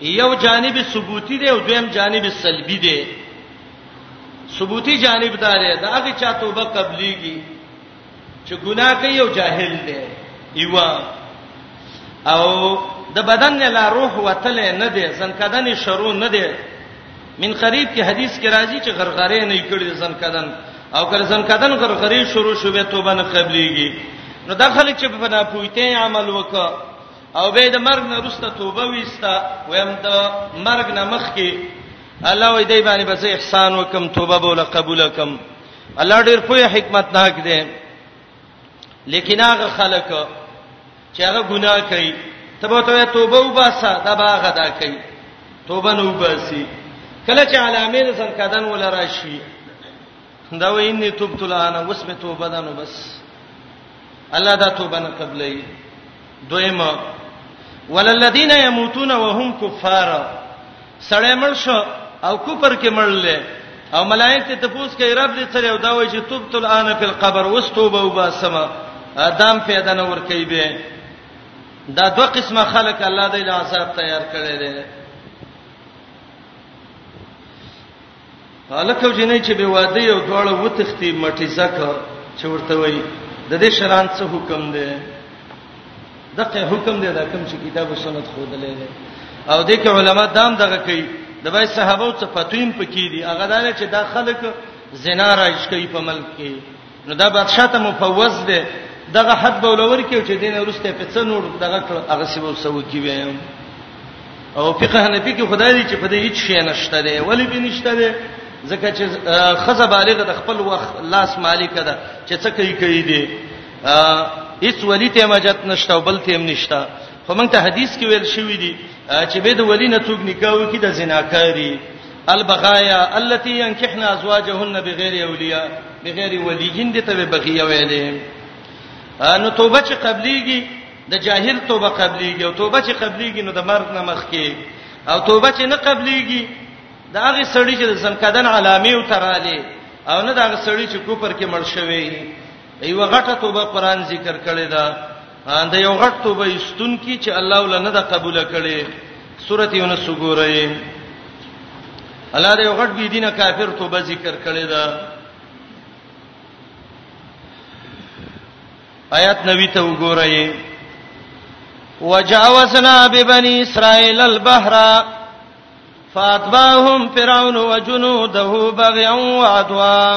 یو جانب ثبوتی دی او دویم جانب سلبی دی ثبوتی جانب دا دی دا هغه چا توبه قبليږي چې ګناه کوي او جاهل دی ایوا او د بدن نه لا روح وتل نه دی ځنکدن شروع نه دی من قریب کې حدیث کې راځي چې غرغره نه کړي ځنکدن او کله ځنکدن غرغره شروع شوه توبه نه قبليږي نو داخله چې په نه پویته عمل وکړه او به د مرګ نه رسته توبه وستا ویم د مرګ نه مخ کې الله وې دای باندې بس احسان وکم توبه بوله قبول کم الله ډیر په حکمت ناک دی لیکن هغه خلک چې هغه ګناه کوي تبه ته توبه وباسه دا باغ ادا کوي توبه نو وباسي کله چې علامه سر کدن ولراشي دا وی انی توبت الان اوس می توبه ده نو بس الله دا توبه نه قبلې دویمه وللذین یموتون وهم کفار سړی مړ شو او کفر کې مړل او ملائکه ته پوښتنه کوي رب دې سره او دا وایي چې توبت الان فی القبر اوس توبه وباسمه ادم پیدا نه ور کوي به دا دوه قسمه خلک الله دې له عذاب تیار کړي دي هلک او جنې چې به واده یو دواړه وتختی مټی زکه چې ورته وای د دې شران څه حکم دی دغه حکم دی دا کوم چې کتاب او سنت خودلې دی او د کې علما دام دغه کوي د بای صحابه او څه فتویم پکې دي هغه دا چې دا خلک زنا راځي کوي په ملک کې نو دا بادشاہ ته مفوض دی دغه حد به ولور کې چې دین ورسته په څه نور دغه کړ هغه سی به وسو کې ویم او فقه حنفي کې خدای دی چې په دې هیڅ شی نشته دی ولی به نشته دی ځکه چې خزه بالغ د خپل وخت لاس مالک ده چې څه کوي کوي دی هیڅ ولی ته مجت نشته او بل تیم نشته خو موږ ته حدیث کې ویل شوی دی چې به د ولی نه څوک نکاح وکړي د زناکاری البغایا التي ينكحن ازواجهن بغیر اولیاء بغیر ولیین دي ته بغیه ویلې نو توبه چې قبليږي د جاهل توبه قبليږي او توبه چې قبليږي نو د مرګ نه مخکي او توبه چې نه قبليږي دا هغه سړی چې د زنکدن علامه او تراله او نه دا هغه سړی چې کوپر کې مړ شوی دی یو غټه توبه قران ذکر کړی دا د یو غټ توبه استون کی چې الله ولنه د قبول کړي سورته یونس وګورئ الله دې غټ بی دینه کافر توبه ذکر کړي دا آیات نوی ته وګورئ وجاوزنا ببني اسرائيل البحر فاتبعهم فرعون وجنوده بغيا وعدوا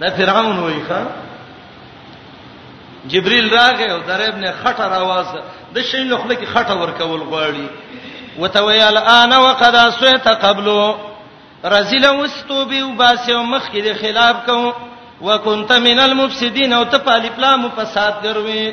دا فرعون وای ښا جبريل راغی او درب نه خټه راواز د شي له خلک خټه ورکول غواړي وتویل انا وقد اسوت قبلو رزل واستوبي وباسه مخ کې د خلاف کوم وکنت من المفسدين او ته پالي پلام فساد ګروي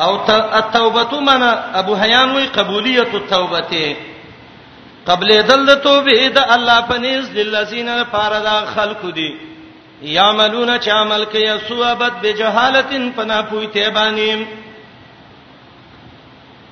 او التوبه معنا ابو حیان وی قبولیت التوبه قبل دل د توبه د الله پنيز للذین فارد خلق دی یعملون چ عمل کوي سوابت بجهالتن پنا پوی ته باندې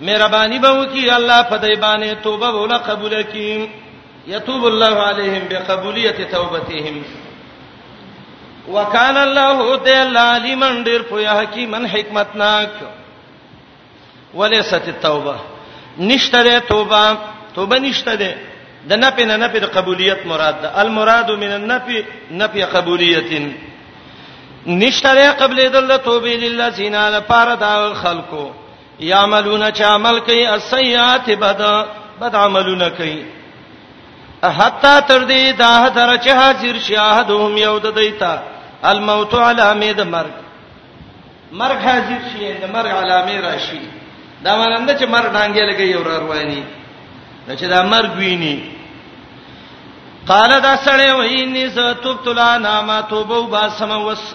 مهرباني به وکي الله په دې باندې توبه ولا قبول کړي یتوب الله علیهم بقبولیت توبتهم وکال الله تعالی علیمن ډیر په حکیمن حکمتناک ولیست التوبه نشته توبه توبه نشته ده د نفي نه نفي د قبولیت مراد ده المراد من النفي نفي قبولیت نشته قبل دل توبه للذین لپاره دا خلکو یعملون چې عمل کوي السیئات بد بد عملونه کوي حتا تر دې دا در چې حاضر شاهدهم یو د دیتا الموت علامه د مرګ مرګ حاضر شي د مرګ علامه راشي دا مانند چې مرګ ډانګې لګي یو رواني دا چې دا مرګ ویني قال دا سړی ویني زه توبت لا نامه توبه وباسم وس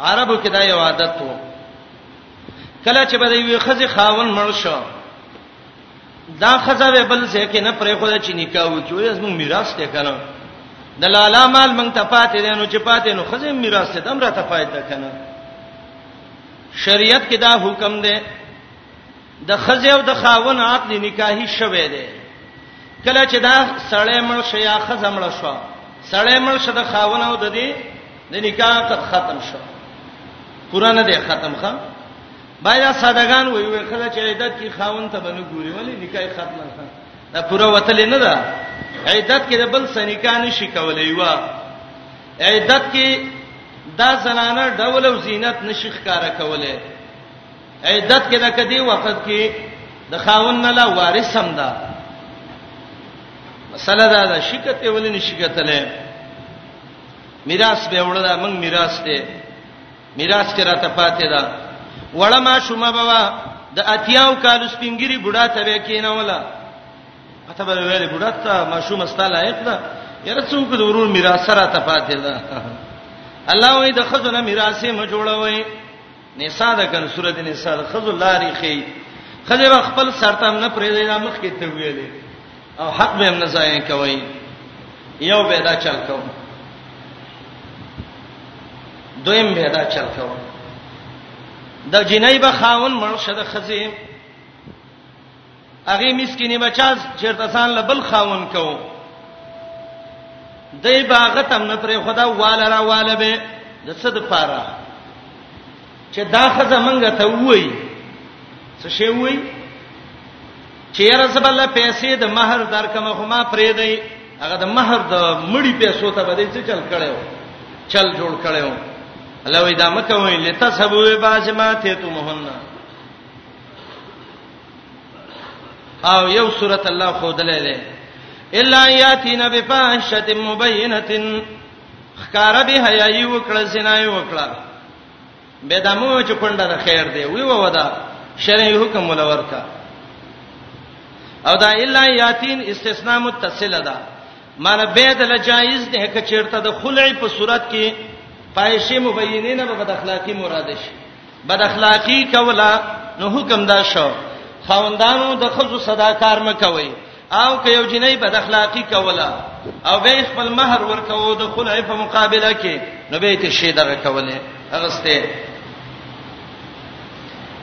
عربو کې دا یو عادت وو کله چې به د یوې خزې خاون مړ شو دا خزه به بل څه کې نه پرې خو د چینی کاو چې یې زموږ میراث ته کنه د لالا مال مونږ ته پاتې دی نو چې پاتې نو خزه میراث ته دمره ته فائدہ کنه شریعت کې دا حکم دی د خزه او د خاون عقد نکاحي شوه دی کله چې دا سړی مړ شي یا خزه مړ شو سړی مړ شو د خاون او د دې د نکاح قد ختم شو پورا نه دی ختم خان باید سادهګان وي وي خزه چې عیدت کې خاون ته بنو ګوري ولی نکاح ختم نه خان دا پورا وتل نه ده عیدت کې د بل سنیکا نشي کولای و عیدت کې دا زنانه ډول او زینت نشي ښکارا کولای عدت کې د کدی وخت کې د خاون نه لا وارث هم ده مسله دا ده شکایت ولې نه شکایت لې میراث به وړل موږ میراث ته میراث کې راته پاتې ده وړه ما شومه بابا د اتیاو کال سپینګری بوډا ته به کینولا اته به ویلې بوډا ته ما شوم استا لایق ده یره څوک د ورور میراث راته پاتې ده الله وې د خزونه میراث یې مجوړوي نساء د کن سورته نساء د خذ لاري خي خځه به خپل سرتم نه پرې دی مخ کې ته ویلې او حق به هم نه ځای کوي یو به دا چل کو دویم به دا چل کو د جنۍ به خاون مرشد خزیم هغه مسکینه بچاز چیرته ځان لبل خاون کو دای باغ تم نه پر خدا والا را والا به د صد پاره چې دا خزه منګه ته وای څه شی وای چې یاره زب الله پیسې د مہر درکمه خو ما پرې دی هغه د مہر د مړی پیسو ته بده څه چل کړو چل جوړ کړو الله وې دا مکه وې لته سبوې بازمات ته مهنه او یو سورۃ الله خودلې ده الا یاتینا بفاحشه مبینه خکار به حیاي وکړه زنای وکړه به دمو چې کونډه د خیر دی وی ودا شرعي حکم ولور کا او دا الا یاتین استثناء متصل ده معنی به د لجایز ده که چیرته د خلع په صورت کې پایشه مبینه نه به د اخلاقی مراد شي بد اخلاقی کولا نو حکم دا شو خوندانو د خزو صدا کار مکوي او که یو جنې بد اخلاقی کولا او به خپل مہر ورکو د خلای په مقابله کې نو به ته شی دغه کوله هغه سته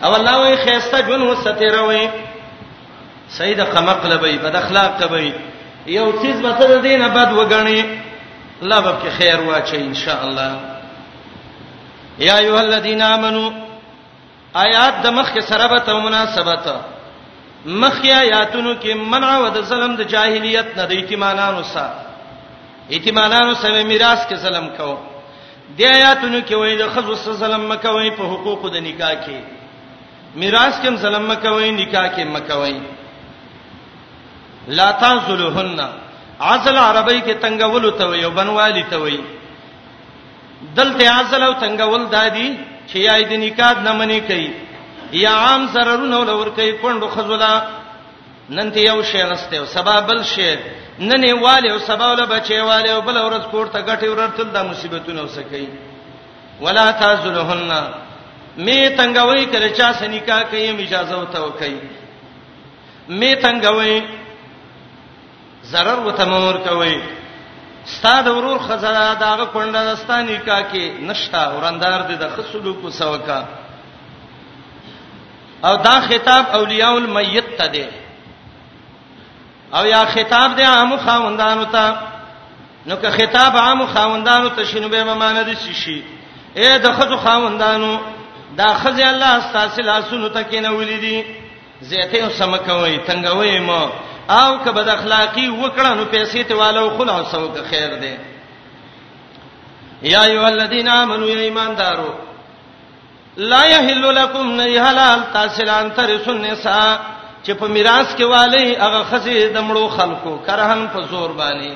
او الله وي خيسته جون وستیروي سید قمقله به بد اخلاق کوي یو چیز به ته دینه بد وګڼي الله به کې خیر واچي ان شاء الله یا ایه الذین آمنو آیات د مخ کې سره به ته مناسبت مخ کې آیاتونو کې منع و د ظلم د جاهلیت نه د ایتمانانو سره ایتمانانو سره میراث کې ظلم کو د آیاتونو کې وایي د خزو سره ظلم مکوي په حقوقو د نکاح کې میراث کې ظلم مکوي نکاح کې مکوي لا تنزلهن عزل عربی کې تنگولو ته وي او بنوالي ته وي دلته عزل او تنگول دادی چې یا د نکاح نه منی کوي یا عام ضررونه ولور کوي پوندو خزولا نن ته یو شی غسته او سبا بل شی نن یواله او سبا ول بچي واله او بل ورځ کور ته غټي ورتل د مصیبتونو وسکي ولا تازلهن می تنگوي کله چا سنیکا کوي اجازه وته وکي می تنگوي ضرر وته مور کوي ستا د ورور خزره داغه کونډه دستانی کا کې نشتا ورندار دې د خصلو کو سوکا او دا خطاب اولیاء المیت ته دی او یا خطاب دی عام خاوندانو ته نو که خطاب عام خاوندانو ته شنو به معنی دي شي اے د خزو خاوندانو دا خزي الله استاسو لاسونو ته کې نه ولې دي زیته سم کوي تنګوي مو او که بد اخلاقی وکړه نو پیسې ته والو خلاصو که خیر دی یا ایو الذین آمنو یا ایماندارو لا یحل لکم نیحلال تاسلان ترسن نساء چې په میراث کې والی هغه خزه د مړو خلکو کرهن په زور باندې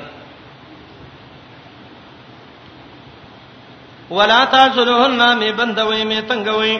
ولا تاسلهن می بندوي می تنگوي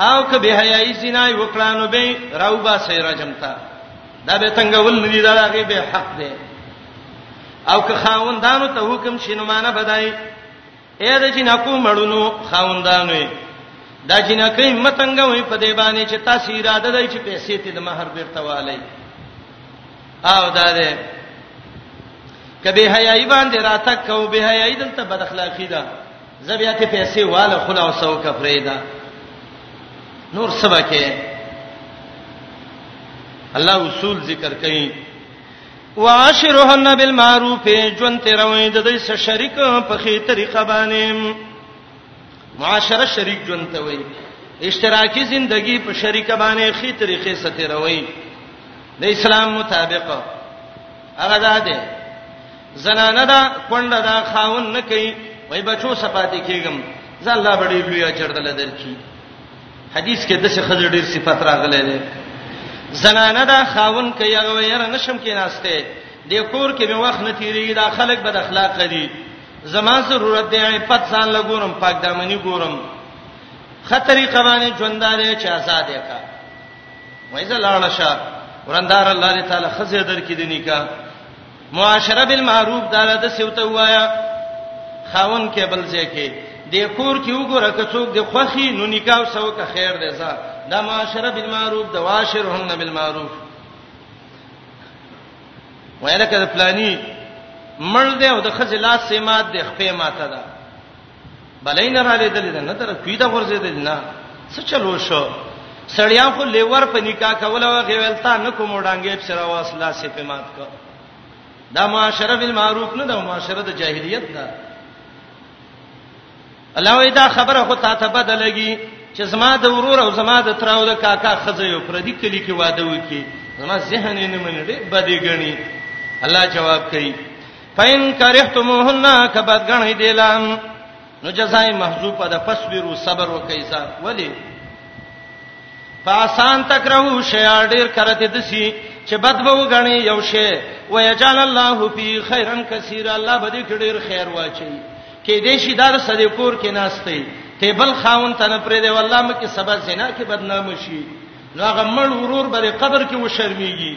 او که به حیاي زنا وکړه نو به راوبا سي رجم تا دا به تنگول ندی دا هغه به حق دی او که خاوندانو ته حکم شینو معنا بدای اې د جنکو مړونو خاوندانو یې دا جنکې متنګ وي په دې باندې چې تاسو اراده لرئ چې پیسې ته د مہر بیرته والي او دا دې کبه حیاي باندې راتک کو به حیاي دلته بد اخلاقی ده زه بیا ته پیسې واله خلا او سو کفریدا نور سبا کې الله اصول ذکر کوي واشرهن بالمعروف جون تروي د دې سره شریک په خي طریقه باندې معاشره شریک جون ته وي اشتراکی زندگی په شریک باندې خي طریقې سره تروي د اسلام مطابق هغه ده زنانه دا کونډه دا خاون نه کوي وای بچو سپاتې کېږم ځا الله بډې لوی اجر دل درکې حدیث کې د څه خزر ډیر صفات راغلي دي زنانه دا خاون کوي هغه یې را نشم کې ناشته د کور کې به وخت نه تیریږي دا خلک بد اخلاق دي زما ضرورت دی عفت ځان لګورم پاک دامنی ګورم خطرې قوانې ژوندارې چې آزاد کا وایزه لاړه شه ورندار الله تعالی خزه در کې دي نکاح معاشره بالمعروف دا د سیوته وایا خاون کې بل ځای کې د کور کې وګوره که څوک د خوخي نو نکاح سو که خیر دی ځا دا معاشره بالمعروف دا واشرهن بالمعروف وایله کده پلاني مړ دی او د خځه لاس سیمات دی خپې ماته ده بلین را لیدل نه تر کوی دا ورزیدل نه څه چلو شو سړیان خو لیور په نکاح کوله هغه ولتا نه کوم ډانګې پر واس لاسې په مات کو دا معاشره بالمعروف نه دا معاشره د جاهلیت ده الله وی دا خبره خو تا ته بدلږي چې زما د ورور او زما د تراو د کاکا خزه یو پر دې کلی کې واده وکي زما ذهن یې نه منډي بدې غني الله جواب کوي فین کرهتموهن کبد غنی دیلام نو جزای محذوفه ده فصبروا صبر وکیسا ولی فاسان تکرهو شیا ډیر کرته دسی چې بد به وګڼي یو شی ويجعل الله فی خیرن کثیر الله به دې ډیر خیر واچي کې دې شي دار سده کور کې ناشته ته بل خاون ته نه پرې دی والله مکه سبا زنا کې بدنام شي نو هغه مړ ورور به قبر کې و شرمېږي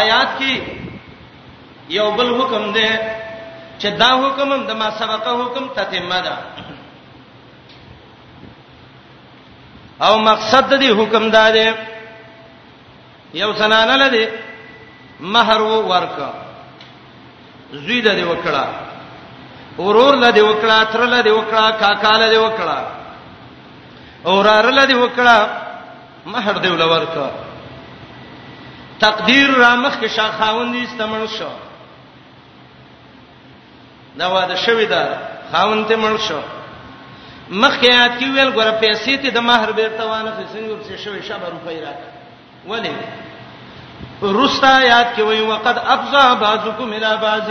آیات کې یو بل حکم دی چې دا حکم هم د ما سبقه حکم تتمه ده او مقصد دې حکم دا دی یو سنانه لدی مہر و ورک زوی د دې وکړه ورور له دې وکړه تر له دې وکړه کاکا له دې وکړه اورار له دې وکړه مہر دی ولور کا تقدیر را مخ کې شاخاوند استمن شو دا واده شوی دا خاوند ته مړ شو مخ کې یاد کی ویل ګوره پیسې ته د مہر بیرته وانه خسنی ورڅ شوی شبر روپۍ راکړه ولی رستا یاد کې وای وقد افزا بعضکم الى بعض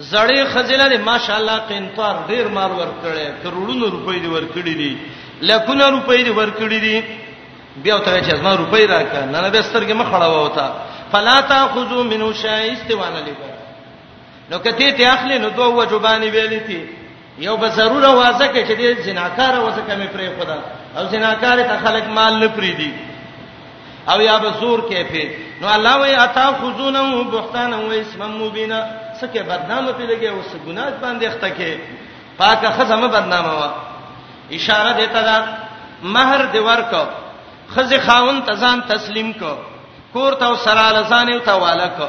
زړې خزله دې ماشاءالله قنطار ډیر مال ورکړي کروڑونو روپۍ دې ورکړي دي لکونه روپۍ دې ورکړي دي بیا ته چې زما روپۍ راکړه نه نه بسترګې مخ خړاوه وتا فلا تاخذو منو شایسته وانه لیکه نو کته ته اخلي نو دوه وجبانی ویلې تي یو به ضرور وازه کې چې دې زناکار وسه کمې پرې خدا او زناکار ته خلک مال نه پری دي او یا به زور کې پی نو الله وی اتا خذونه بهتان او اسم مبینا سکه بدنامه پی لګي او سګونات باندې اخته کې پاکه خزمه بدنامه وا اشاره دیتا دا مہر دی ورک خزه خاون تزان تسلیم کو کور ته سره لسانه او تواله کو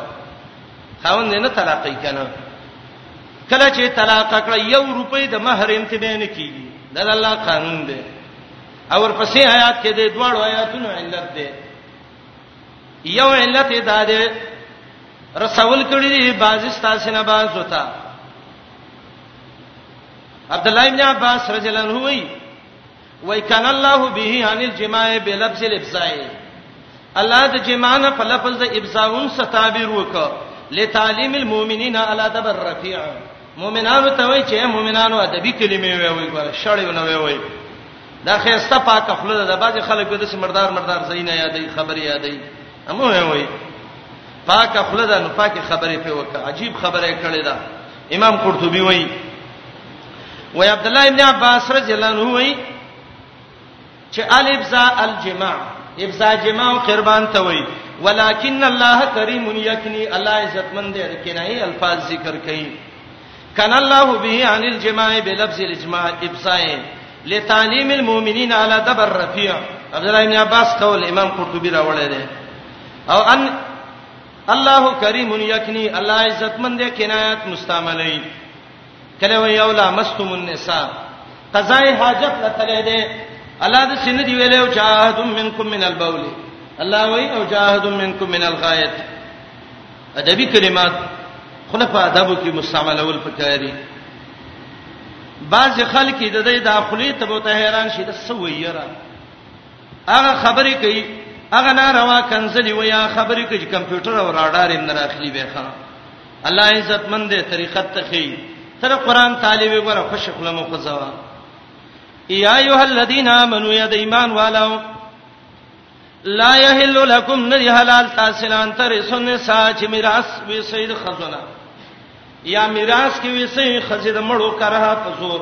خاون نه طلاقې کنه کله چې طلاق کړ یو روپۍ د مہر انتبه نه کیږي دا الله قانون دی او ورپسې آیات کې د دوړو آیاتونو علت دی یو علت دا دی رسول کړي دي بعضی ستاسو نه باز وتا عبد الله بن عباس رضی الله عنه وی وای کان الله به عن الجماع بلفظ الابزاء الله د جماع نه په لفظ د ابزاون ستابیر وک لتعلیم المؤمنین علی دبر الرفیع مؤمنانو ته وای چې مؤمنانو ادبی کلمې وای وای ګور شړې نه وای وای دا خیرسته پاک خپل د باج خلکو د سمردار مردار زینه یادې خبر یادې امو وای وای پاک خپل د نو پاک خبرې په وک عجیب خبرې کړې ده امام قرطبي وایي وای عبد الله ابن عباس رضی الله عنه وایي چې الف ذا الجماع ابزا جماع او قربان ته وایي ولکن الله کریم یکنی الله عزتمند دی کنایي الفاظ ذکر کړي کنا الله به عن الجماع بلفظ الاجماع ابصاء لتعلیم المؤمنین علی دبر رفیع عبد الله بن عباس قول امام قرطبی راوړی دی او ان الله کریم یکنی الله عزتمن دی کنایت مستعملی کله وی اولا مستم النساء قضای حاجت لته دی الله د سن دی ویلو جاهد منکم من البول الله وی او جاهد منکم من الغایت ادبی کلمات خله په ادبو کې مستعملول پکاري بعض خلک د دې داخلي ته بوته حیران شي د سویره هغه خبرې کوي هغه ناروا کنځلې وي هغه خبرې کوي چې کمپیوټر او راډار یې نه راخلي به ښه الله عزت مند دې طریقت ته خي تر قران طالب وګوره خوش خپل مو خزوا یا ایه الذین آمنو یا د ایمان والو لا یحل لکم ندی حلال تاسلان تر سن ساج میراث وی سید خزونه یا میراث کې وی سید خزید مړو کرها په زور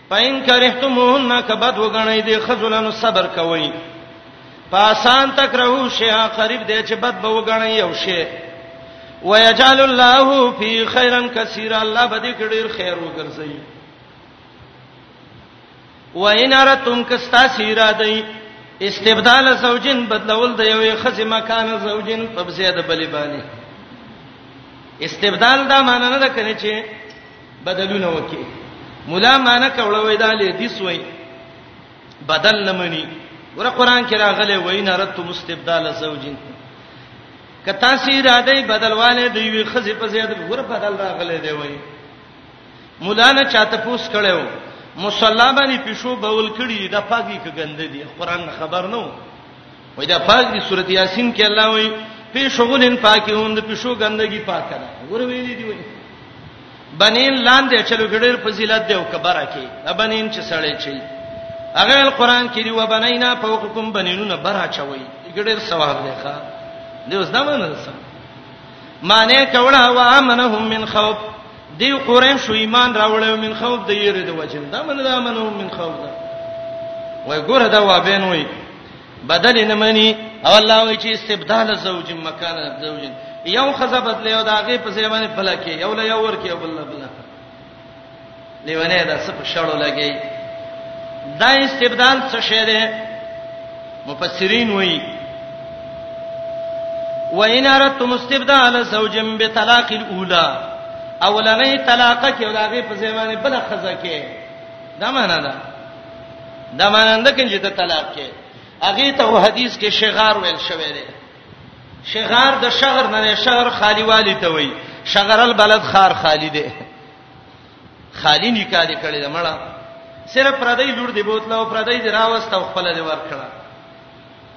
پاین کرهتمون کبد وګڼی دی خذلن صبر کوي پاسان تک رهو شی قریب دی چې بد به وګڼی یو شی ويجعل الله فی خیرا کثیر الله به دې کډیر خیر وګرځي وان ارتم کستا سیرا دی استبدال زوجین بدلول د یوې خزې مکان زوجین په زیاده بلی باندې استبدال دا معنی نه ده کنه چې بدلونه وکي مولا معنی کوله وای دا لې دیس وای بدل لمنی ور قران کې راغله وای نه رت مستبدل زوجین کتا سی را دی بدلواله دی وی خزی په زیاد ور بدل راغله دی وای مولا نه چاته پوس کړو مصلا باندې پښو بول کړي د پاګي کې ګنده دي قران خبر نو وای دا پاک دي سورته یاسین کې الله وای په شغلن پاکیون د پښو ګندګي پاک ده ور ویلي دی وای بنین لاندې چلو ګډر فضیلت دی او کبره کې ابنین چې سړی چي هغه القرآن کې دی و بنینا فوقکم بنینون برا چوي ګډر ثواب دی ښا دی اوس دا مونږ سم معنی کوله و امنهم من خوف دی قرآن شو ایمان راوړل من خوف د یری د وجن دا من دا امنهم من خوف دا وای ګوره دا و بینوي بدل نه مني او الله وایي چې استبدال زوج مکان زوج یو خزه بدلې او دا غي په ځای باندې بل کې یو له یو ور کې بل بل لیونه دا څه په شړو لګي دا استبدال څه شی دی مفسرین وایي وان اردتم استبدال زوج بطلاق الاولى اولنې طلاق کې او دا غي په ځای باندې بل خزه کې دا معنا ده دا معنی نه کوي چې ته طلاق کې هغه ته حدیث کې شغار ویل شوی دی شغار د شغر نه شغر خالی والی ته وایي شغر البلد خار خالی دی خالی نکاح دې کړی دا مړه صرف پردی لور دی بوتله او پردی دی راوست او خپل دی ور کړه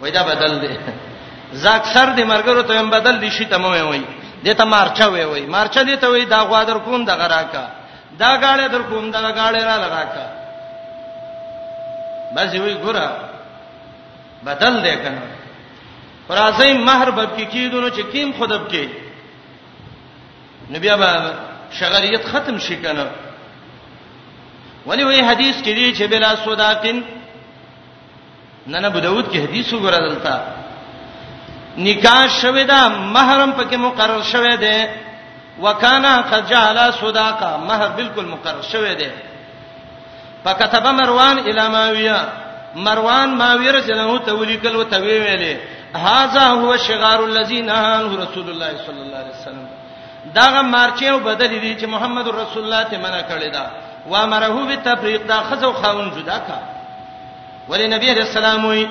وای دا بدل دی زه اکثر د مرګرو ته هم بدل دي شي ته مو وای د ته مارچا وای وای مارچا دې ته وای دا غوا در کوم د غراکا دا غاړه در کوم دا غاړه را لراکا بس وی ګورا بدل دې کنه فرازي مہر بب کې کیدونو چې کیم خودب کې نبي ابا شغریت ختم شي کنه ولی وی حدیث کې دی چې بلا صداقن نه نه بدوت کې حدیث وګوره دلته نکاح شوه دا محرم پکې مقرر شوه دی وکانا قد جعل صداقه مہر بالکل مقرر شوه دی فكتب مروان الى ماويه مروان ماويه رجنه ته ولیکل او ته ویلې هاذا هو شغار الذي نهى رسول الله صلى الله عليه وسلم داغه مارچه او بدل دي چې محمد رسول الله ته منع کړی دا وامره به تفریق دا خزو خاون جدا کا ولی نبی علیہ السلام وی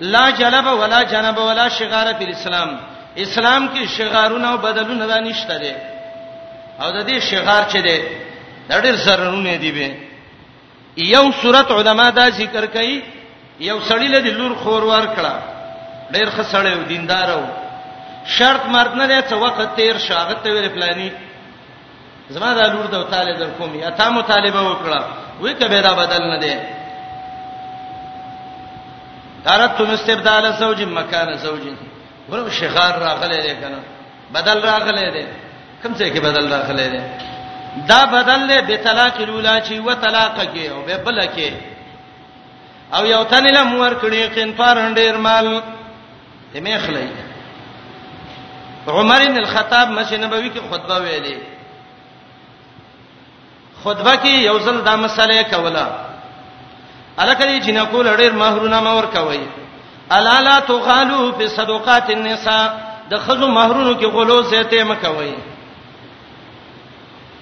لا جلب ولا جنب ولا شغار فی الاسلام اسلام کې شغارونه او بدلونه دا نشته دي او د دې شغار چې دي دا ډېر ضررونه دي به یو صورت علما دا ذکر کوي یو سړی له لور خور ور کړه ډېر ښه سړی او دیندار و شرط مرد نه دی څه وخت تیر شاغت ویل پلاني زما دا لور ته تعالی در کوم یا تا مطالبه وکړه وې کبه دا بدل نه دی ترت مستبدال زوج مکان زوج ورو شغار راغله دی کنه بدل راغله دی کوم څه کې بدل راغله دی دا بدل له به طلاق الاولا چی و طلاق کې او به بل کې او یو تن له مور کړي قین پار ډیر مال ته مې خلای عمر بن الخطاب مسجد نبوي کې خطبه ویلې خطبه کې یو ځل دا مسله کوله الکه دې جنکو لړیر مہرونه مور کوي الا لا تغالو فی صدقات النساء د خزو مہرونو کې غلو زیته مکوي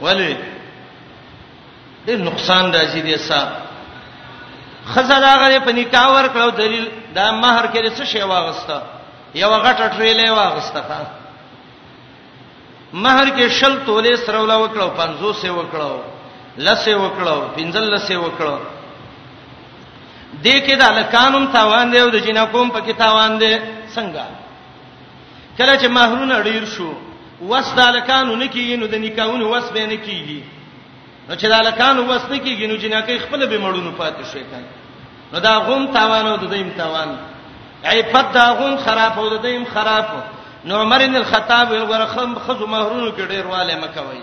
ولی دې نقصان راځي دې سا خزر هغه په نکاح ور کړو دلیل دا مہر کې څه شی واغسته یو غټه ټریلې واغسته مہر کې شل تولې سره ولا وکړو 50 سه وکړو لسه وکړو 15 لسه وکړو دې کې دا لکانم تاوان دی او د جنکوم په کې تاوان دی څنګه کله چې مہرونه ډیر شو وس د الکانو نه کیږي نو د نکاحونو وس به نه کیږي نو چې د الکانو وس نه کیږي نو جنکې خپل به مړونو پاتې شي کان نو دا غوم تاوان او د دیم تاوان عیبت دا غوم خراب او د دیم خراب نو عمر بن الخطاب ورخم خزو مہرونو کې ډیر والے مکوي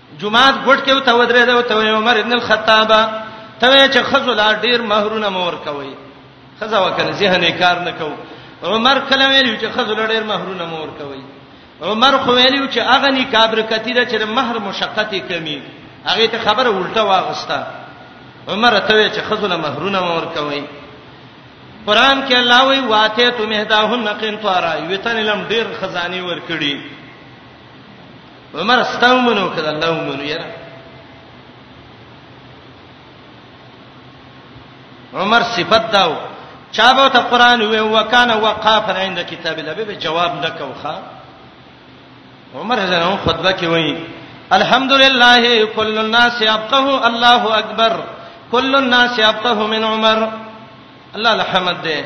جمعات ګټ کې ته ودرې ده ته عمر ابن الخطاب ته چې خزو لا ډیر مہرونه مور کوي خزا وکنه ذهن کار نه کو عمر کله ویلو چې خزو لا ډیر مہرونه مور کوي عمر خو ویلو چې اغه نی کابر کتیره چې مہر مشقته کمی هغه ته خبره الټه واغستا عمر ته چې خزو لا مہرونه مور کوي قران کې الله وی واته ته مهداهن قنطارا یوتن لم ډیر خزانی ور کړی عمر ستاو منو کړه الله ومنو یاره عمر صفت داو چا به ته قران وی وکانه وقاف عند کتاب الله به جواب نکوخه عمر زنه خطبه کې وایي الحمدلله کل الناس يبقه الله اکبر کل الناس يبقه من عمر الله الحمد ده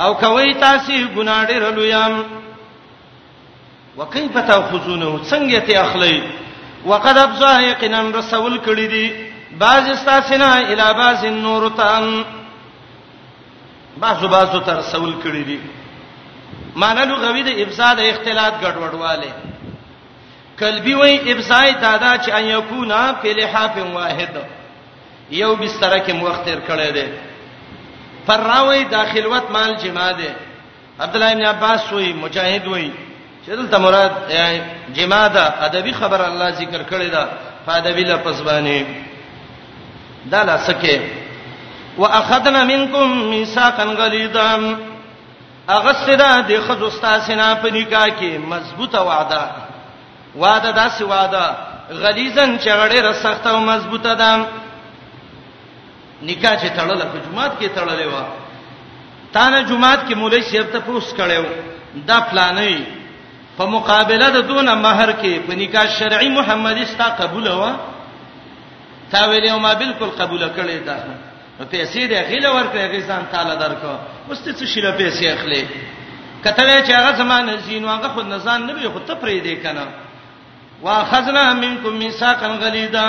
او کوي تاسو ګناه ډېر لویام وکيف تاخذونه څنګه ته اخلي وقد ابزا یقینا رسول کړي دي باز استاسنا الی باز النور تان بعضو بعضو تر رسول کړي دي معنی لغوی د ابزا د اختلاط ګډوډواله قلبي وای ابزای دادا چې ان یکونا په لحاف واحد یو بستر کې مو وخت تیر کړی دی پر راوي داخلوت مال جما دی عبد الله ابن عباس وی مجاهد وی چې دلته مراد جما ده ادبي خبر الله ذکر کړی دا فادبی لفظ باندې دا لاسکه واخذنا منکم میثاقا غلیظا اغسدا د خذ استاسنا په نکاح کې مضبوطه وعده واده داسې واده غلیظن چې غړې رسخته او مضبوطه ده نکاح چې تړله په جمعات کې تړلې و تا نه جمعات کې مولوی صاحب ته پوس کړو دا پلانې په مقابله د دونه مہر کې په نکاح شرعي محمدي ستا قبول و تا ویلې ما بالکل قبول کړې ده نو پیسې دې غیله ورکړې غي ځان تعالی درکو اوس ته څه شیله پیسې اخلي کته چې هغه زمانه زینو هغه خود نزان نه به خو ته پرې دې کنه واخذنا منکم میثاقا غلیظا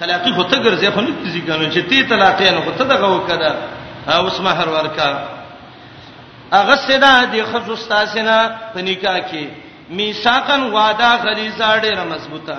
طلاقی خو ته ګرځې خو نه کیږي کنه چې تی طلاقې نه خو ته دغه وکړه اوس مہر ورکا هغه سدا د خزو استاسنا په نکاح کې میثاقا وعده غلیظا ډېر مضبوطه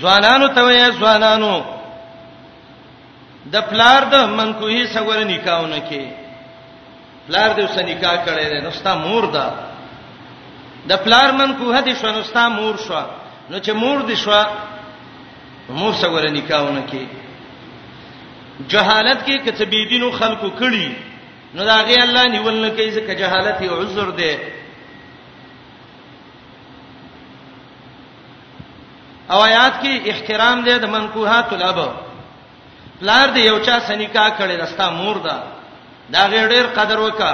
ځوانانو ته وې ځوانانو د پلار د منکوهي سره نکاحونه کې پلار دې وسه نکاح کړي ده نو ستا مور ده د پلار منکوه دې شو نو ستا مور شو نو چې مور دې شو مور سره نکاحونه کې جهالت کې کته بی دینو خلکو کړي نو دا غي الله نیول نه کوي ځکه جهالت یو عذر دی او آیات کې احترام دی د منکوحات الاب پلار دی یو چا سنیکا کړي دستا مور ده دا غیر قدر وکا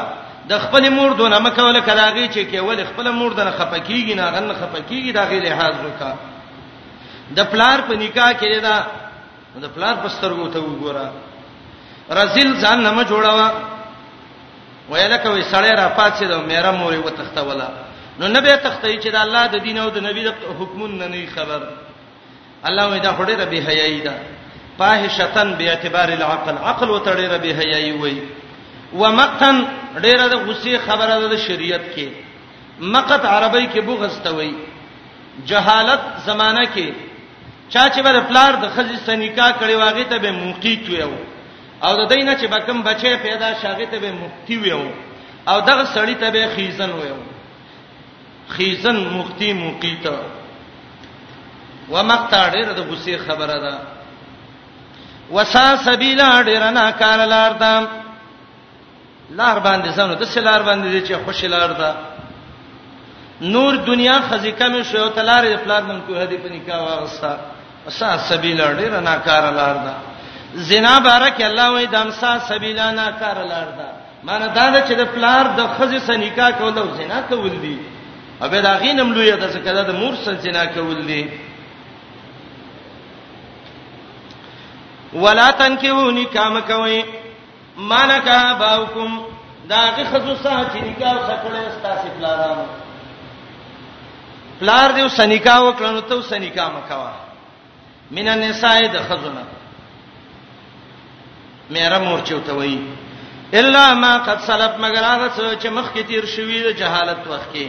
د خپل مور دونه مکول کلاږي چې کې ول خپل مور دنه خپکیږي نه غن خپکیږي دا غیر لحاظ وکا د پلار په نکاح کې دا د پلار په سترګو ته وګوره رزل ځان نه جوړاوه ویل کوي سړی را پاتې دا میرا مورې وتختوله نو نه به تختې چې د الله د دین او د نبی د حکمونو نه خبر الله وې دا خړې ربي حیاي ده فاحشتن به اعتبار العقل عقل وتړې ربي حیاي وې ومقتن ډېره د غصې خبره ده د شریعت کې مقت عربی کې بغض ته وې جهالت زمانہ کې چا چې بر پلار د خزې سنیکا کړي واغې ته به موقیت وې او د دینه چې بکم بچي پیدا شاغه ته به مفتی ویو او دغه سړی ته به خیزن ویو خیزن مفتی مقیت ومقطع ډېر د غصې خبره ده وسا سبیلا ډېر نه کار لار ده لار باندې زنو د سلار باندې چې خوشی لار ده نور دنیا خزی کم شو او تلار د پلار من کوه دی په نکاح واغستا اسا سبیل ډیر نه کار لار ده زنا بارک الله وې د امسا سبیل نه کار لار ده مانه دا ده چې د پلار د خزی سره نکاح کول او زنا کول دي او به دا غینم لوی ده چې کله د مور سره زنا کول دي ولا تنکیو نکاح مکوئ مالک اباؤکم دا غي خزو سره چې نکاح وکړې ستاسو پلارانو پلار دیو سنیکا وکړنو ته سنیکا مکوا مینه نساء د خزونه مېره مورچو ته وای الا ما قد سلف مگر هغه څه چې مخکې تیر شوی د جهالت وخت کې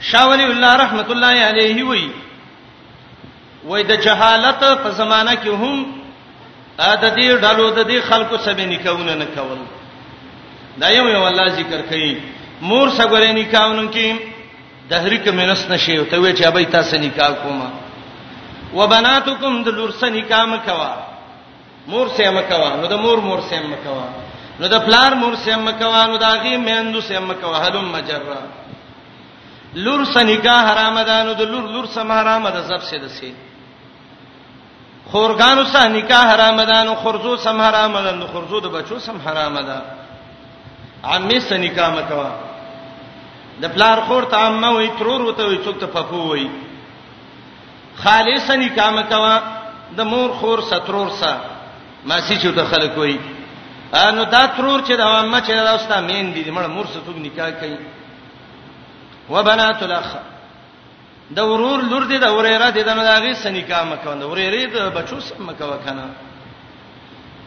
شاولی الله رحمت الله علیه وی وای د جهالت په زمانہ کې هم د دې ډلو د دې خلکو سبې نکاونه نه کول دا یو یو الله ذکر کوي مور سګورې نکاونه کې د هر کې منس نشي ته وی چې ابي تاسو نکاح کوما وبناتکم د لور سره نکاح مکوا مور سه مکوا نو د مور مور سه مکوا نو د پلار مور سه مکوا نو د هغه میندو سه مکوا هلم مجرا لور سنیکا حرام ده نو د لور لور سم حرام ده زب سه دسه خورګانو سه نکاح حرام ده نو خرزو سم حرام ده نو خرزو د بچو سم حرام ده عمه سه نکاح مکوا د پلار خور ته عمه وي ترور وته وي څوک ته پپو وي خالص نکاح مکوا د مور خور سترور سره ماسی چې ته خلک وای نو دا ترور چې د امه چې دا وستا مین دي مړ مور ستوګ نکاح کوي وبنات الاخ د ورور لور دي د وريره دي د نو داغي سنیکا مکوند وريره د بچو سم مکو کنه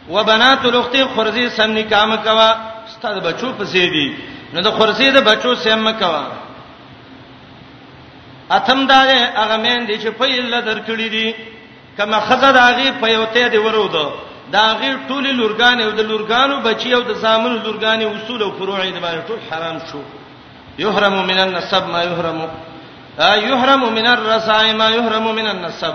وبنات الاخت خرزي سم نکاح مکوا استاد بچو پسې دي نو د خرزي د بچو سم مکوا اتم دا هغه مین دي چې په اله درکړي دي کما خزه داغي په یو ته دی ورو دو داغي ټول لورګان او د لورګانو بچي او د زامن لورګانې اصول او فروع دې باندې ټول حرام شو یحرم من النسب ما یحرم یحرم من الرسائم ما یحرم من النسب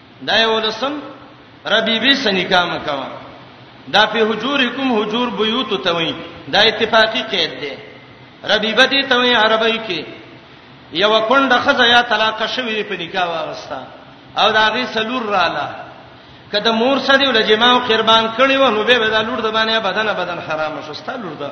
دا یو لسم ربی به سنیکا مکوا دا په حجورکم حجور بیوت ته وای دا اتفاقی قید دی ربی به دې ته وای عربی کې یو کونډه خزه یا طلاق شوی په نکاح واغستا او دا غي سلور رااله کله مور سړی ول جماع او قربان کړي و نو به دا لور د باندې بدن بدن حرام شوستا لور ده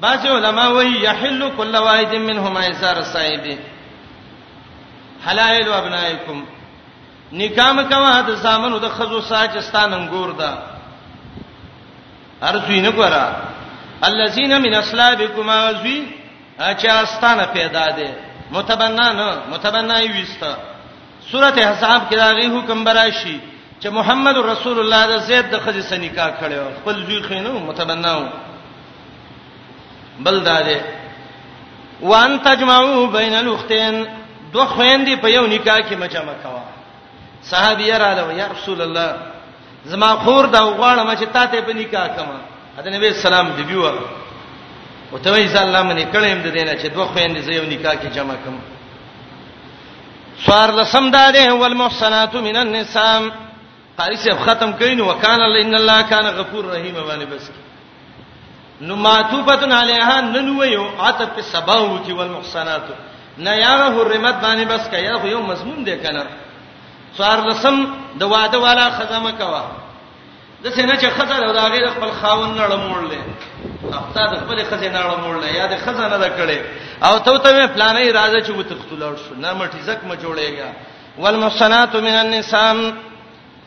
بعض علما وایي یحل کل واحد منهما ایثار الصائب حلائل ابنائکم نکام کوا د زامنو د خزو ساج ستان انګور ده ارزوی نه ګورا الذين من اصلابكم ازوی اچا ستانه پیدا ده متبنا نه متبنا یې وستا سورته حساب کې راغی حکم براشي چې محمد رسول الله د زید د خزې سنیکا کړو خپل ځوی خینو متبناو بل دا دی وان تجمعو بین الاختین دو خويندې په یو نکاح کې مجمع کوا صحابي رااله یا رسول الله زما خور دا غواړم چې تاته په نکاح کما اته نبی سلام دی بیو او ته یې الله منی کړم د دینه چې دوه خويندې زه یو نکاح کې جمع کم سوار لسم داده والمحصنات من النساء قاری صاحب ختم کین وکانه ان الله کان غفور رحیم باندې بس کی نو معطوفتن علیها ننویو عطف په سباو کی والمحسنات نه یاره حرمت باندې بس کیا خو یو مضمون دی کنه څار لسم د واده والا خزمه کوا د سینه چې خزه د هغه خپل خاون نه لمړلې اخته د خپل خزه نه لمړلې یا د خزه نه لکړې او ته ته پلانې راځه چې وتختلور شو نه مټی زک م جوړېږي والمحسنات من النساء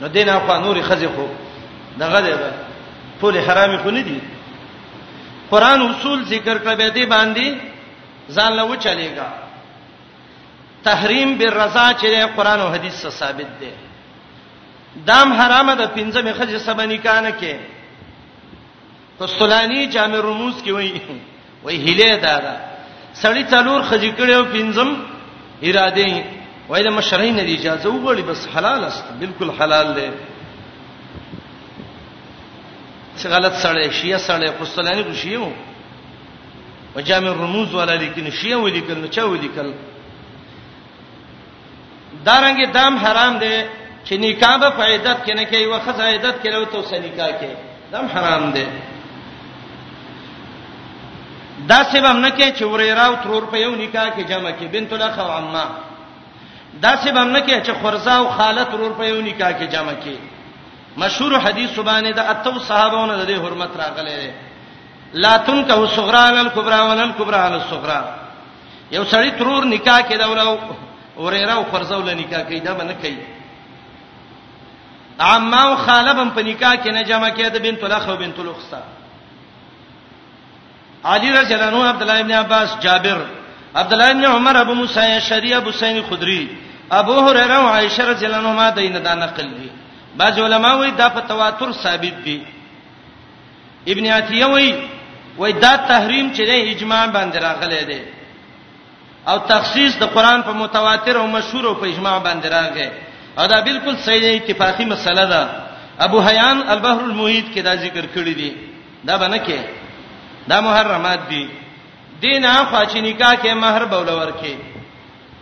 نو دین اخوا نور خزه خو دغه دی ټول حرامي خو نه دي قران اصول ذکر کړ به دې باندې ځان له وچلېګا تحریم بالرضا چې قران او حدیث سره ثابت دی دام حرامه د پنځمه خځه سبا نکانه کې قسطلانی جامع رموز کې وایي وایي هله دا ده سړی څلور خځې کړي او پنځم اراده یې وایي د مشرعي نه دی اجازه وغوړي بس حلال است بالکل حلال دی څه غلط سړی شیعه سړی قسطلانی کو شیعه وو وجامع الرموز ولا لیکن شیعه ولیکل نو چا ولیکل دارنګ دام حرام دی چې نکاح به په عدت کې نه کوي وخت عدت کې لوته سره نکاح کوي دام حرام دی دا سبب نه کې چې وريرا او ترور په یو نکاح کې جمع کې بنت الاخ او عمه دا سبب نه کې چې خرزه او خاله ترور په یو نکاح کې جمع کې مشهور حدیث سبحانه د اتو صحابهونو د حرمت راغلي لا تنکه صغرا علی الكبرى ولا الكبرى علی الصغرا یو سړی ترور نکاح کې دا ولو ورېره او خرزو له نکاح کې دا باندې کوي عمه او خاله بم په نکاح کې نه جمع کېده بنت الاخ او بنت الاخت سره علی رضی الله عنه عبد الله ابن عباس جابر عبد الله ابن عمر ابو موسی شری ابو سعید خدری ابو هريره او عائشه رضی الله عنهما دینه دا نقل دي بعض علما وایي دا په تواتر ثابت دي ابن عطیه وای وای دا تحریم چې د اجماع باندې راغلی دی او تخصیص د قران په متواتر او مشهور او په اجماع باندې راغی او دا بالکل صحیح اتفاقی مسله ده ابو حیان البحر المحیط کې دا ذکر کړی دی دا باندې کې دا محرمات دي دین اخوا چې نکاح کې مہر بولور کې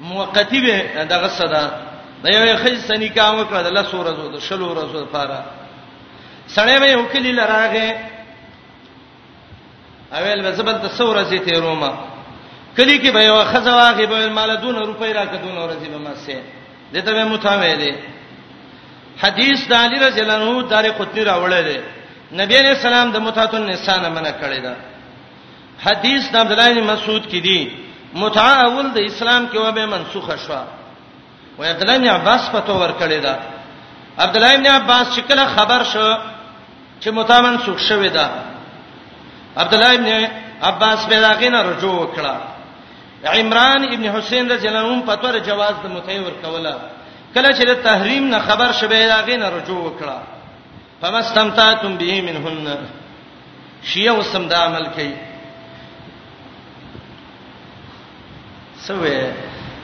موقتی به دغه صدا د یوې خځې سني کار وکړه د لاسو ورځو د شلو ورځو لپاره سړی به یو کلی لراغه اویل به زبل ته څو ورځې تیرومه کلی کې به یو خځه واغې به مال دون روپۍ راکې دون ورځې به ما سه دته به متاوې دي حدیث د علی رضی الله عنه دار قطنی راوړل دي نبی علیہ السلام د متاتن نسانه منع کړی دا حدیث د عبد الله بن مسعود کې دی متعه اول د اسلام کې وبه منسوخه شو و عبد الله بن عباس په تو ور کړی دا عبد الله بن عباس چې کله خبر شو چې متعه منسوخ شوې ده عبد الله بن عباس به داګه نه رجوع وکړه عمران ابن حسین رضی الله عنه په تور جواز د متعه ور کوله کله چې د تحریم نه خبر شوه داګه نه رجوع وکړه فمستمتعتم به منهن شیعه وسم دا عمل کوي سوې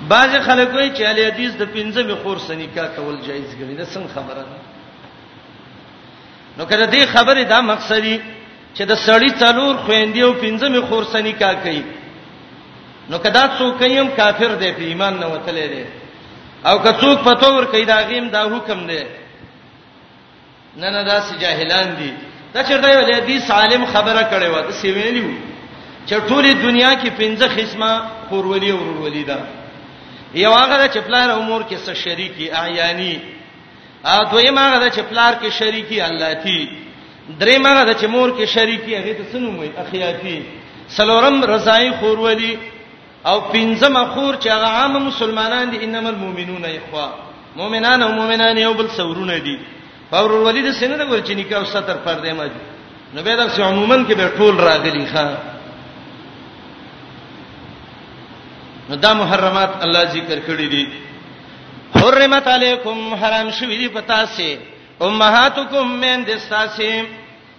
باز خلک وایي چې علي حدیث د پنځمه خور سنیکا کول جایز ګڼي دا څنګه خبره ده نو کله دې خبره دا مقصدی چې د سړی څلور خويندې او پنځمه خور سنیکا کوي نو کدا څوک یم کافر دی په ایمان نه وتلې دی او که څوک پتور کوي دا غیم دا حکم دی نه نه دا سي جاهلان دي دا چرته یو حدیث عالم خبره کړې و دا سی ویلیو چې ټولې دنیا کې پنځه قسمه خورولي او ورولي ده یو هغه چې پلار امور کې سره شریکي اعیانی ا دویم هغه چې پلار کې شریکي الله تی دریم هغه چې مور کې شریکي هغه ته سنوم وي اخیاتی سلورم رضای خورولي او پنځمه خور چې هغه عام مسلمانان دي انما المؤمنون اخوا مؤمنان او مؤمنان یو بل سورونه دي فور الولید سینه د ورچې نکاح او ستر پر دې ماجو نو به دا چې عموما کې به ټول راغلي ښا نو دا محرمات الله ذکر کړی دي حرمت علیکم حرام شوی دی پتا سي امهاتکم من دستاسیم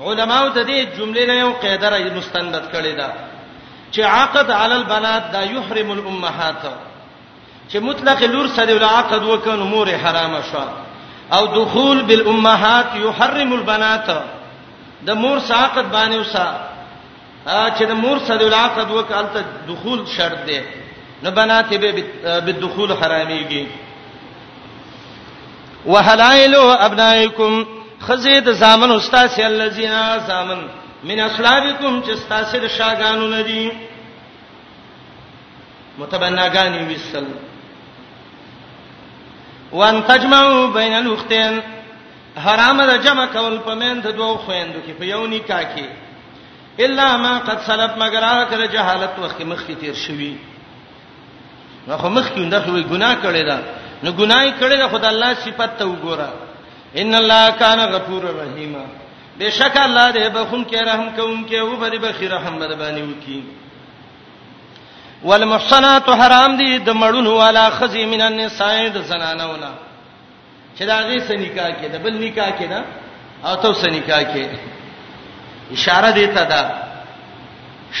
علماو د دې جملې نه یو قاعده را مستند کړې ده چې عقد علی البنات دا یحرم الامهات چې مطلق لور سره ول عقد وکړو مور حرام شو او دخول بالامهات یحرم البنات د مور ساقط باندې وسه چې د مور سره العقد وکړه الته دخول شرط دی نو بنات به بالدخول حراميږي وحلائل ابنائکم خزید زامن استاد سی الذین زامن من اسلابکم چې استاد سی د شاګانو ندی متبناګانی وسل وان تجمعوا بین الاختین حرام د جمع کول په مند دوه خويندو کې په یو نکاح کې الا ما قد سلف مگر هغه کله جهالت وخت مخ کې تیر شوی نو خو مخ کې اندر خو ګناه کړی دا نو ګناي کړی دا خدای الله صفات ته وګوره ان الله کان غفور رحیم بشک الله دې بخون کې رحم کوونکې او بری بخیر رحم بد باندې وکي والمحصنات حرام دي د مړونو والا خزي من النساء د زنانونه چې دا غي سن نکاح کې دا بل نکاح کې دا او ته سن نکاح کې اشاره دیتا دا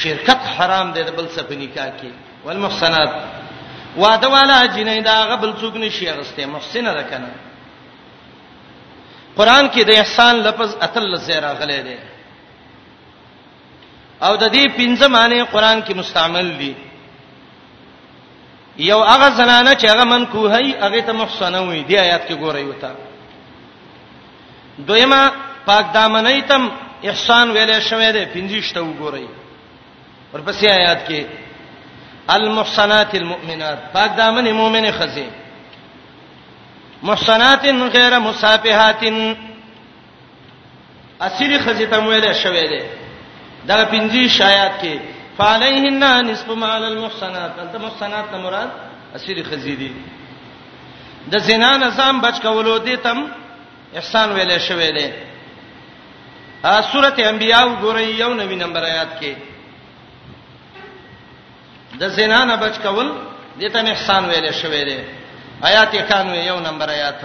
شرکت حرام دی بل څه په نکاح کې والمحسنات واده والا جنې دا غبل څوک نشي غسته محسنه ده کنه قران کې د احسان لفظ اتل زیرا غلې دی او د دې پنځه معنی قران کې مستعمل دي یو هغه زنانه چې هغه من کوهی هغه ته محسنه وي دی آیات کې ګورئ وتا دویما پاک دامنې تم احسان ویلې شوې ده پنځشته وګورئ ورپسې آیات کې المحسنات المؤمنات پاک دامنې مؤمنه خزي محسنات غیر مصافحات اسیری خزی ته ویل شوې ده دا پنځه شایات کې فعليهن نصف ما على المحصنات انت محصنات ته مراد اسیری خزی دي د زنا نظام بچ کولو دي تم احسان ویل شوې ده ا سورته انبیاء ګورې یو نوی نمبر آیات کې د زنا نه بچ کول دي تم احسان ویل شوې ده آیات 91 یو نمبر آیات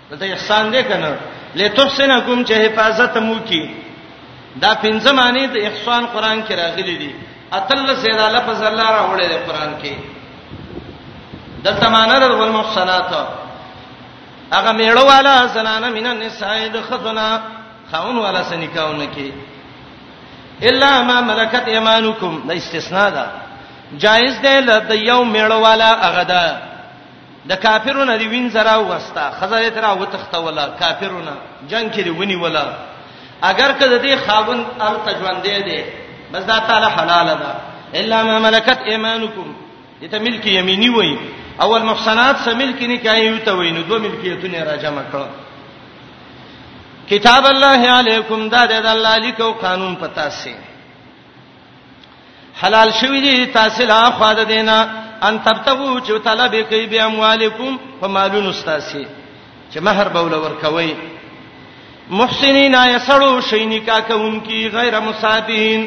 دا احسان دی کنه لتحسنکم چې حفاظت مو کی دا پنځه معنی د احسان قران کې راغلي دي اتل سیدا لفظ الله راوړی دی قران کې د تمانه د والمحسنات هغه میړو والا زنانه مین النساء د خزنا خاون والا سنکاونه کې الا ما ملکت ایمانکم دا استثناء ده جائز ده لته یو میړو والا هغه ده د کافرو نه دی وینځه راوسته ښځه یې ترا وتښتوله کافرو نه جنګ کې دی ونیوله اګر که د دې خاوند هلته ژوندی دی بس دا تعالی حلاله ده الا ما ملکت ایمانکم دې ته ملک یمینی وای اول محسنات سم ملک نه کوي یو ته وای نو دوه ملکیتونه را جمع کړو کتاب الله علیکم دا د الله لیکو قانون پتا سي حلال شوی دی تاسو لا خو د دینه ان تبتغو چې طلب کوي بیا اموالکم په مالونو تاسو چې مہر بول ورکوي محسنین یسړو شي نکاح کوونکی غیر مصابین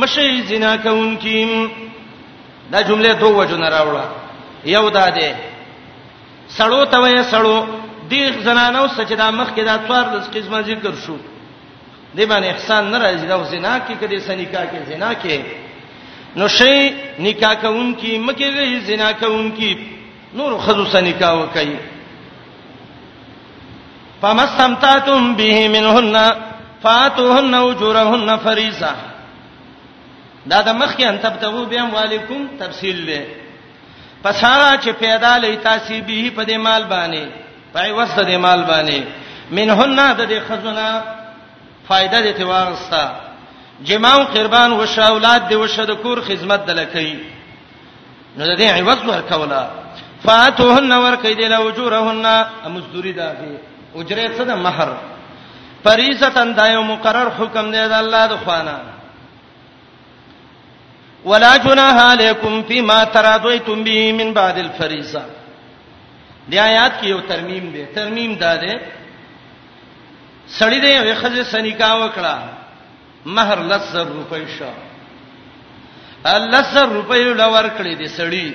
مشي زنا کوونکی دا جمله دوه وجونه راوړه یو دا ده سړو ته وې سړو دیغ زنانو سچدا مخ کې دا څوار د قسمه ذکر شو دې باندې احسان نه راځي دا زنا کې کدي سنیکا کې زنا کې نو شي نکاح کوونکی مکه غي زنا کوونکی نور خذو سنیکا وکي فمستمتعتم به منهن فاتوهن اجورهن فريضه دا د مخ کې ان تبتغو بهم والیکم تفصیل دی پس هغه چې پیدا لې تاسو به په دې مال باندې په عوض د مال باندې منهن د دې خزونه فائدہ دې ته واغستا جماع قربان وشه اولاد دې وشه د کور خدمت دلکې نو د دې عوض ورکولا فاتوهن ورکې دې له اجورهن مزدوری ده اجره څه ده مہر فریضه تن دایو مقرر حکم دی د الله د خوانه ولا جناح علیکم فيما ترادیتم به من بعد الفریضه دی آیات کې یو ترمیم دی ترمیم دا دی سړی دی یو خزه سنیکا وکړه مہر لسر روپۍ شو لسر روپۍ لور کړې دي سړی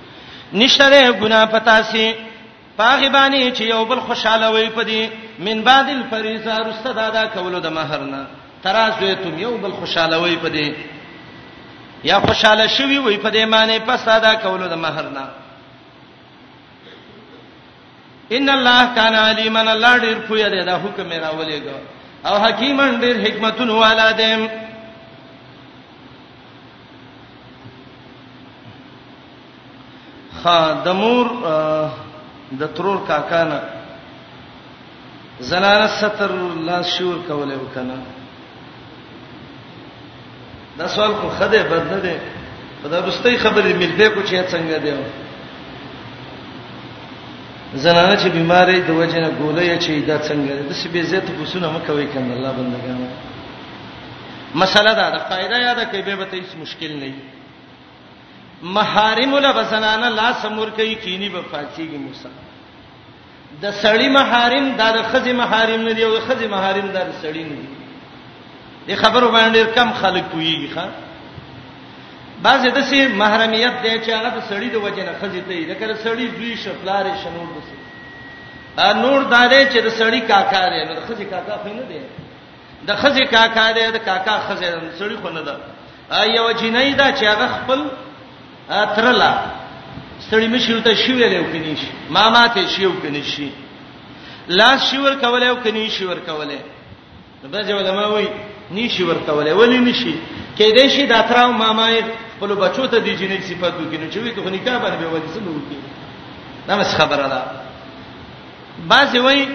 نشته ده ګناه پتا سي پاغي باندې چې یو بل خوشاله وي پدی من بعد الفریضه رسته دادا کولو د مہر نه ترازوی تم یو بل خوشاله وي پدی یا خوشاله شوی وي پدی معنی پس دادا کولو د مہر نه ان الله کان علیمن الله ډیر پوی دی دا حکم راولېګو او حکیمن ډیر حکمتونه والا دی خا د مور د ترور کاکانه زنانه ستر الله شور کوله وکنه دا سوال خو خده بد نه دی په دا رستۍ خبرې ملته کو چې څنګه دی زنانه چې بیمارې د وجنه ګولې چې دا څنګه دی د سبي زیت پوسونه مکوي کنه الله بندگانو مسله دا ده قاعده یاد کړئ به ته هیڅ مشکل نه وي محارم له بسنانه لا سمور کوي کینی به فاصیږي موسی د سړی محارم دا د خزي محارم نه دی او د خزي محارم دا د سړی نه دی د خبرو باندې ډیر کم خلک کوي ښا بعضې د سي محرمیت دی چې هغه د سړی د وجه نه خزي ته لکه د سړی دوی شپلار شنور دسي ا نور دا دی چې د سړی کاکا دی نو د خزي کاکا خو نه دی د خزه کاکا دی د کاکا خزه سړی خو نه ده یو جنۍ دا چې هغه خپل ترلا سړی مشیو ته شی ویلې او کني شي ماما ته شی او کني شي لاس شی ور کولای او کني شی ور کولای بعض علما وایي نشي ور کولای ولی نشي کې دې شي دا تراو ماما خپل بچو ته دی جنې صفات وکینو چې وی کو نکاح باندې به ودی سمو کی دا مس خبره ده بعض وایي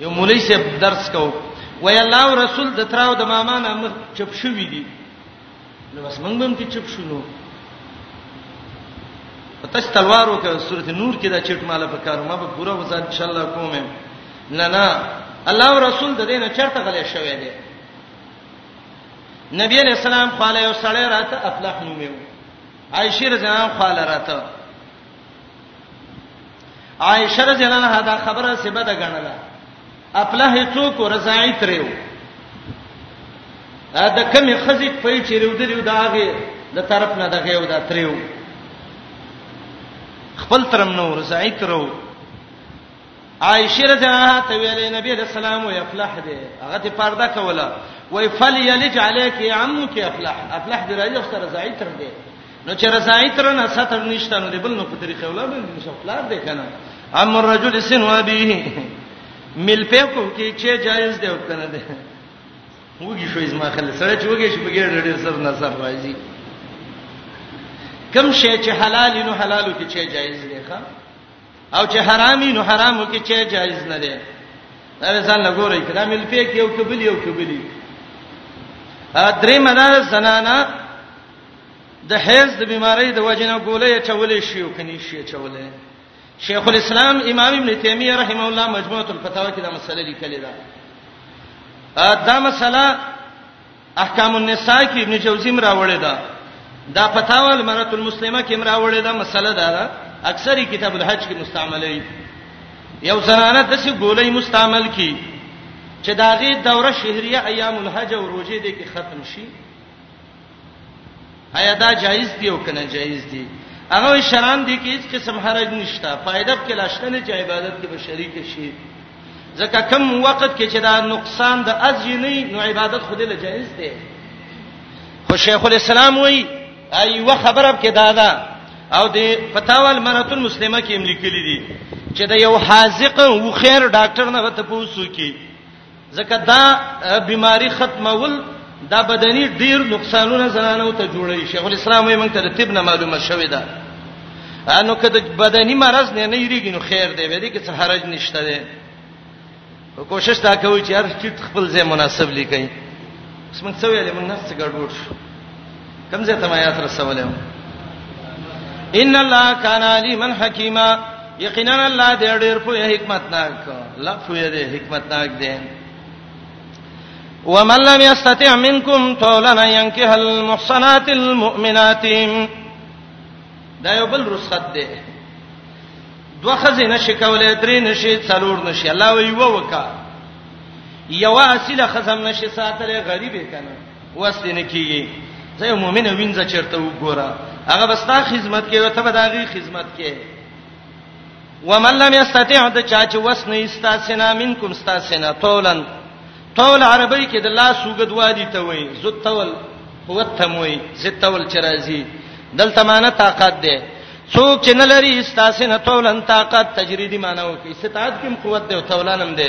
یو مولوی صاحب درس کو وای الله او رسول د تراو د ماما نه مخ چپ شوې دي نو بس موږ هم کې چپ شونو پتاس تلوارو کې سورته نور کې دا چټ مال په کارو ما به پورا وزاد ان شاء الله کوم نه نه الله او رسول د دې نه چرته غلې شوې دي نبی علیہ السلام خاله یو سړی راته افلح نومو عائشه رضی الله عنها خاله راته عائشه رضی الله عنها دا خبره سبا ده غنله خپل هیڅو کو رضای تریو دا کمی خزی په چیرو دریو داغه د طرف نه دغه یو دا تریو خپل ترم نو رضای ترو عائشه رضی الله عنها ته ویلې نبی رسول الله او افلح دې هغه ته پرده کوله وای فلیلج علیک عمک افلح افلح دې راځي سره زعی تر دې نو چې رضای تر نه ستر نشته نو د بل نو په طریقې ولا به نو خپلار دی کنه امر رجل سن و ابيه مل په کو کې چې جایز دی او کنه دی وګي شو اسما خل سره چې وګي شي بغیر ډېر سر نه سر راځي کم شی چې حلال نو حلالو کې چې جایز دی ښا او چې حرامي نو حرامو کې چې جایز نه دی دا ځان لګورې کړه مل په کې یو کبلی یو کبلی ا درې مدار زنانا د حیض د بیماری د وجنه ګولې چولې شي او کني شي چولې شیخ الاسلام امام ابن تیمیه رحم الله مجموعه الفتاوا کې دا مسله لیکلې ده دا مسله احکام النساء کې ابن جوزی مراوړې ده دا فتاوا المرأه المسلمه کې مراوړې ده مسله ده, ده اکثری کتاب الحج کې مستعمله وي یو زنانه د څه ګولې مستعمل کی چې داغه دوره شهریه ایام الحج او روزه دې کې ختم شي هيا دا جایز دی او کنه جایز دی هغه شران دي کې هیڅ قسم حرج نشته فائدہ کې لاشته نه چې عبادت کې به شریک شي ځکه کم وخت کې چې دا نقصان د اجر نه نو عبادت خو دې له جائز دی خو شیخ الاسلام وایي ایو خبره کې دا ده او د فتاوا المرأه المسلمه کې امریکلی دي چې دا یو حاذق او خیر ډاکټر نه غته پوسو کې ځکه دا بیماری ختمول دا بدني ډیر نقصانونه زنانو ته جوړوي شیخ الاسلام یې موږ ته د طب نه معلومه شوې ده انو کده بدني مرز نه نه یریږي نو خیر دی به دې کې څه حرج نشته دی کوشش تا کوي چې هر چیت خپل ځای مناسب لیکي اسمن څه ویلې موږ نه څه ګډوډ شو کوم ځای ته ما یاد رسولې ان الله کان علیما حکیما یقینا الله دې ډېر په حکمت ناک الله په دې حکمت ناک دې ومن لم يستطع منكم طولا ينكح المحصنات المؤمنات دا یو بل رخصت دی دوه خزې نشي کولای درې نشي څلور نشي الله وی و وکا یو اصله خزم نشي ساتره غریب کنه وسته نه کیږي زه یو مؤمن وینځ چیرته وګوره هغه بستا خدمت کوي ته به داغي خدمت کوي ومن لم یستطيع د چا چې وس نه ایستا سینا منکم استا سینا تولن تول عربی کې د الله سوګد وادي ته وای زت تول قوت ته موي زت تول چرایزي دلته معنی طاقت ده څوک چې نه لري ایستا سینا تولن طاقت تجریدی معنی وکي استطاعت کې قوت ده تولانم ده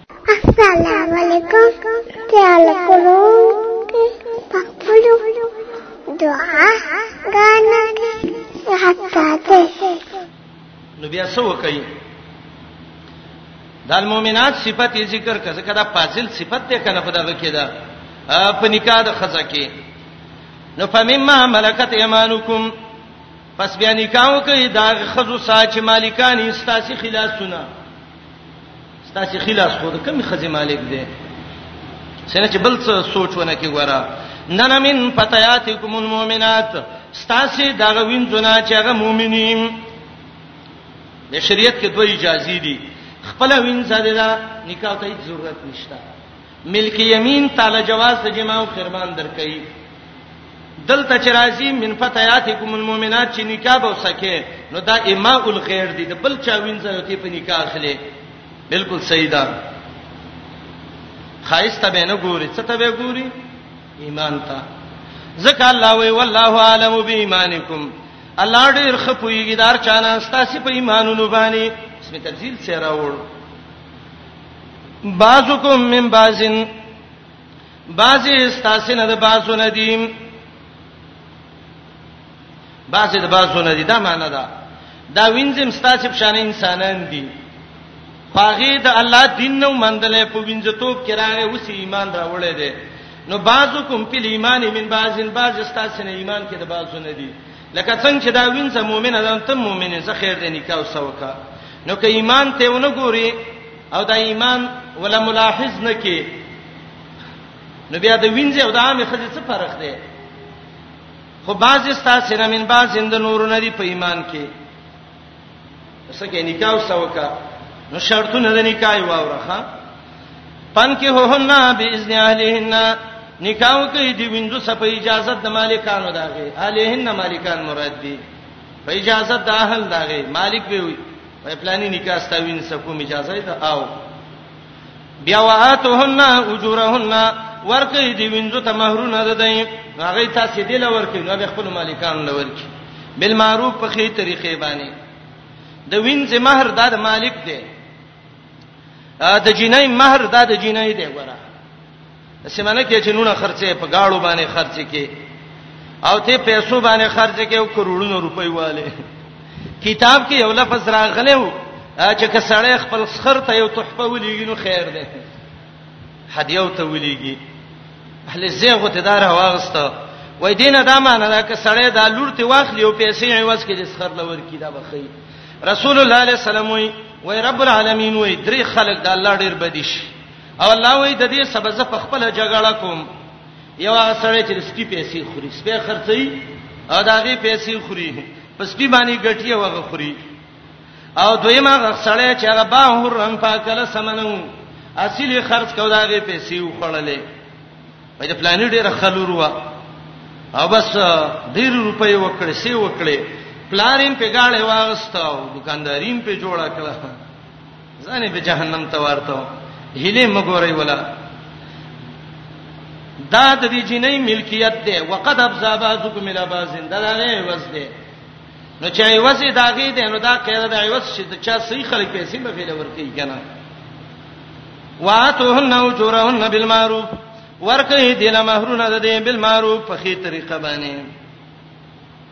السلام علیکم تعال کولو پخپلو دعا غانا حتا ته نو بیا څه وکړي د المؤمنات صفت یې ذکر کړه ځکه دا فاضل صفت ده کنه په دغه کې ده په نکاح د خزه کې نو فمما ملکت ایمانکم پس بیا نکاح کوي دا خزو ساچ مالکان استاسی خلاصونه ستاسو خلاص خو د کمی خزي مالک دی څنګه چې بل څه سوچونه کې ګوره نن من فتياتكم المؤمنات ستاسو دغه وینځونه چې هغه مؤمنین د شریعت کې دوه اجازه دي خپل وینځه ده نکاح ته هیڅ ضرورت نشته ملک یمین تعالی جواز د جما او خرمان درکې دلته چې راځي من فتياتکم المؤمنات چې نکاح به وسکه نو دا اماء الغیر دي د بل چا وینځه یو تی په نکاح اخلي بالکل صحیح ده خایسته به نه ګوري څه ته به ګوري ایمان ته ځکه الله وی والله عالم بإيمانکم الله ډیر خپویږي دار چانه ستاسو په ایمانونو باندې اسمه تفصیل سره وړو بعضکم من بعضن بعضی استاسنه د بعضو ندیم بعضی د بعضو ندی دا معنی ده دا وینځم ستاسو په شان انسانان دي پاغه د الله دین نو مندلې په وینځتوب کې راغې اوس ایمان راوړې دي نو بعضو کوم په ایمان من بعضین بعض استاسو نه ایمان کې د بعضو نه دي لکه څنګه چې دا وینځه مؤمنه ده ته مؤمنه زه خیر دې نکاح وسوکا نو که ایمان ته ونه ګوري او دا ایمان ولا ملاحظ نه کې نو بیا د وینځه او د عامه خځې څه فرق دی خو بعضی ستاسو نه من بعضی د نورو نه دی په ایمان کې سکه نکاح وسوکا نو شرطونه د نکاح واورخه پن کې هوهن باذن اهلهن نکاح کوي دی ویندو سپ اجازه د مالکانو داغه اهلهن مالکان مراد دي په اجازه د اهل داغه مالک به وي په پلاني نکاح ستاوین سکو اجازه ده او بیا واتهن اجورهن ورکې دی وینځو ته مہرونه ده دی هغه تاسو دی لور کې نو به خپل مالکان لور کې بل معروف په خې طریقې باندې د وینځ مہر دا د مالک دی د جنای مہر دا د جنای دی ګوره سیمنه کې چې نونه خرڅه په گاړو باندې خرڅه کې او ته پیسو باندې خرڅه کې او کروڑونو روپۍ والے کتاب کې یو لفظ راغلی و چې کسړې خپل سخر ته یو تحفه ولېږي نو خیر دی هدیو ته ولېږي اهل زیغه ته دار واغسته وای دینه دا معنی دا کسړې دا لور ته واخلي او پیسې یې واس کې د سخر لور کې دا بخی رسول الله علیه السلام وای رب العالمین وای درې خلک د الله ډیر بدیش او الله وی د دې سبب ز په خپل جګړه کوم یو هغه سره چې سپی پیسې خوري سپی خرڅي او داغه پیسې خوري په سپی باندې ګټي او هغه خوري او دویمه هغه سره چې هغه با هر رنگ پاکله سمنو اصلي خرڅ کو داغه پیسې وخړلې په دې پلان ډېر خلور و او بس ډېر روپۍ وکړې سی وکړې پلارین په گاړې واغستاو دکاندارین په جوړه کړه ځانې به جهنم ته ورته هله مګورې ولا دا د دې جنې ملکیت ده وقد ابزا بعضکم الى بعض دا نه وس ده نو چې ایواز دا غي ده نو دا قیره ده ایواز چې چا صحیح خلک پیسې به فعل ورکی کنه واتوهن اجورهن بالمعروف ورکه دله مہرونه ده بالمعروف په خې طریقه باندې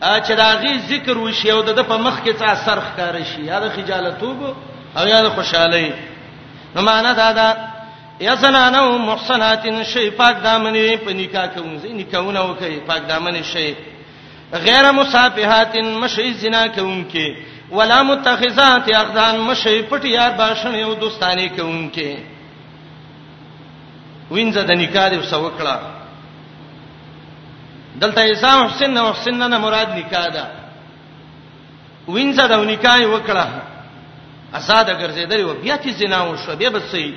چې دا غي ذکر وشي او د په مخ کې څه اثر ښکار شي یا د خجالتوب او یا د خوشحالي نو معنا دا ده یا زنانو محسنات شی پاک دامنې په نکاح کوونځي نکاحونه وکړي پاک دامنې شی غیر مصافحات مشی زنا کوونکي ولا متخذات اخدان مشی پټ یار باشن یو دوستانی کوونکي وینځه د نکاح دی وسوکړه دلته ایسا حسین او حسین نه مراد نکاح ده وینځه د نکاح وکړه آزاد ګرځیدل و بیا چې زنا وشو بیا بس صحیح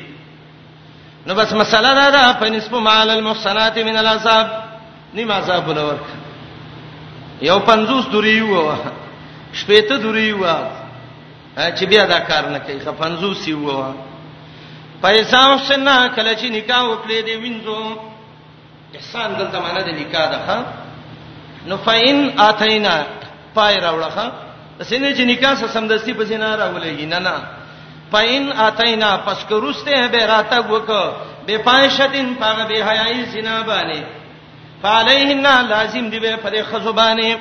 نو بس مسله دا ده په نسبت مال المحصنات من العذاب نیم عذاب ولور یو 50 دوری و شپېته دوری و چې بیا دا کار نه کوي 50 سی و پیسې وسنه کله چې نکاح وکړي دی وینځو احسان دلته معنی د نکاح ده ها نو فین اتینا پای راوړه سینې چې نکاح سره سمدستي په زنا راولېږي نه نه فین اتینا پس کروسته به راته وک به پایشتین پاغه به حیاي زنا باندې فعليهن لازم دی به پر خزبانه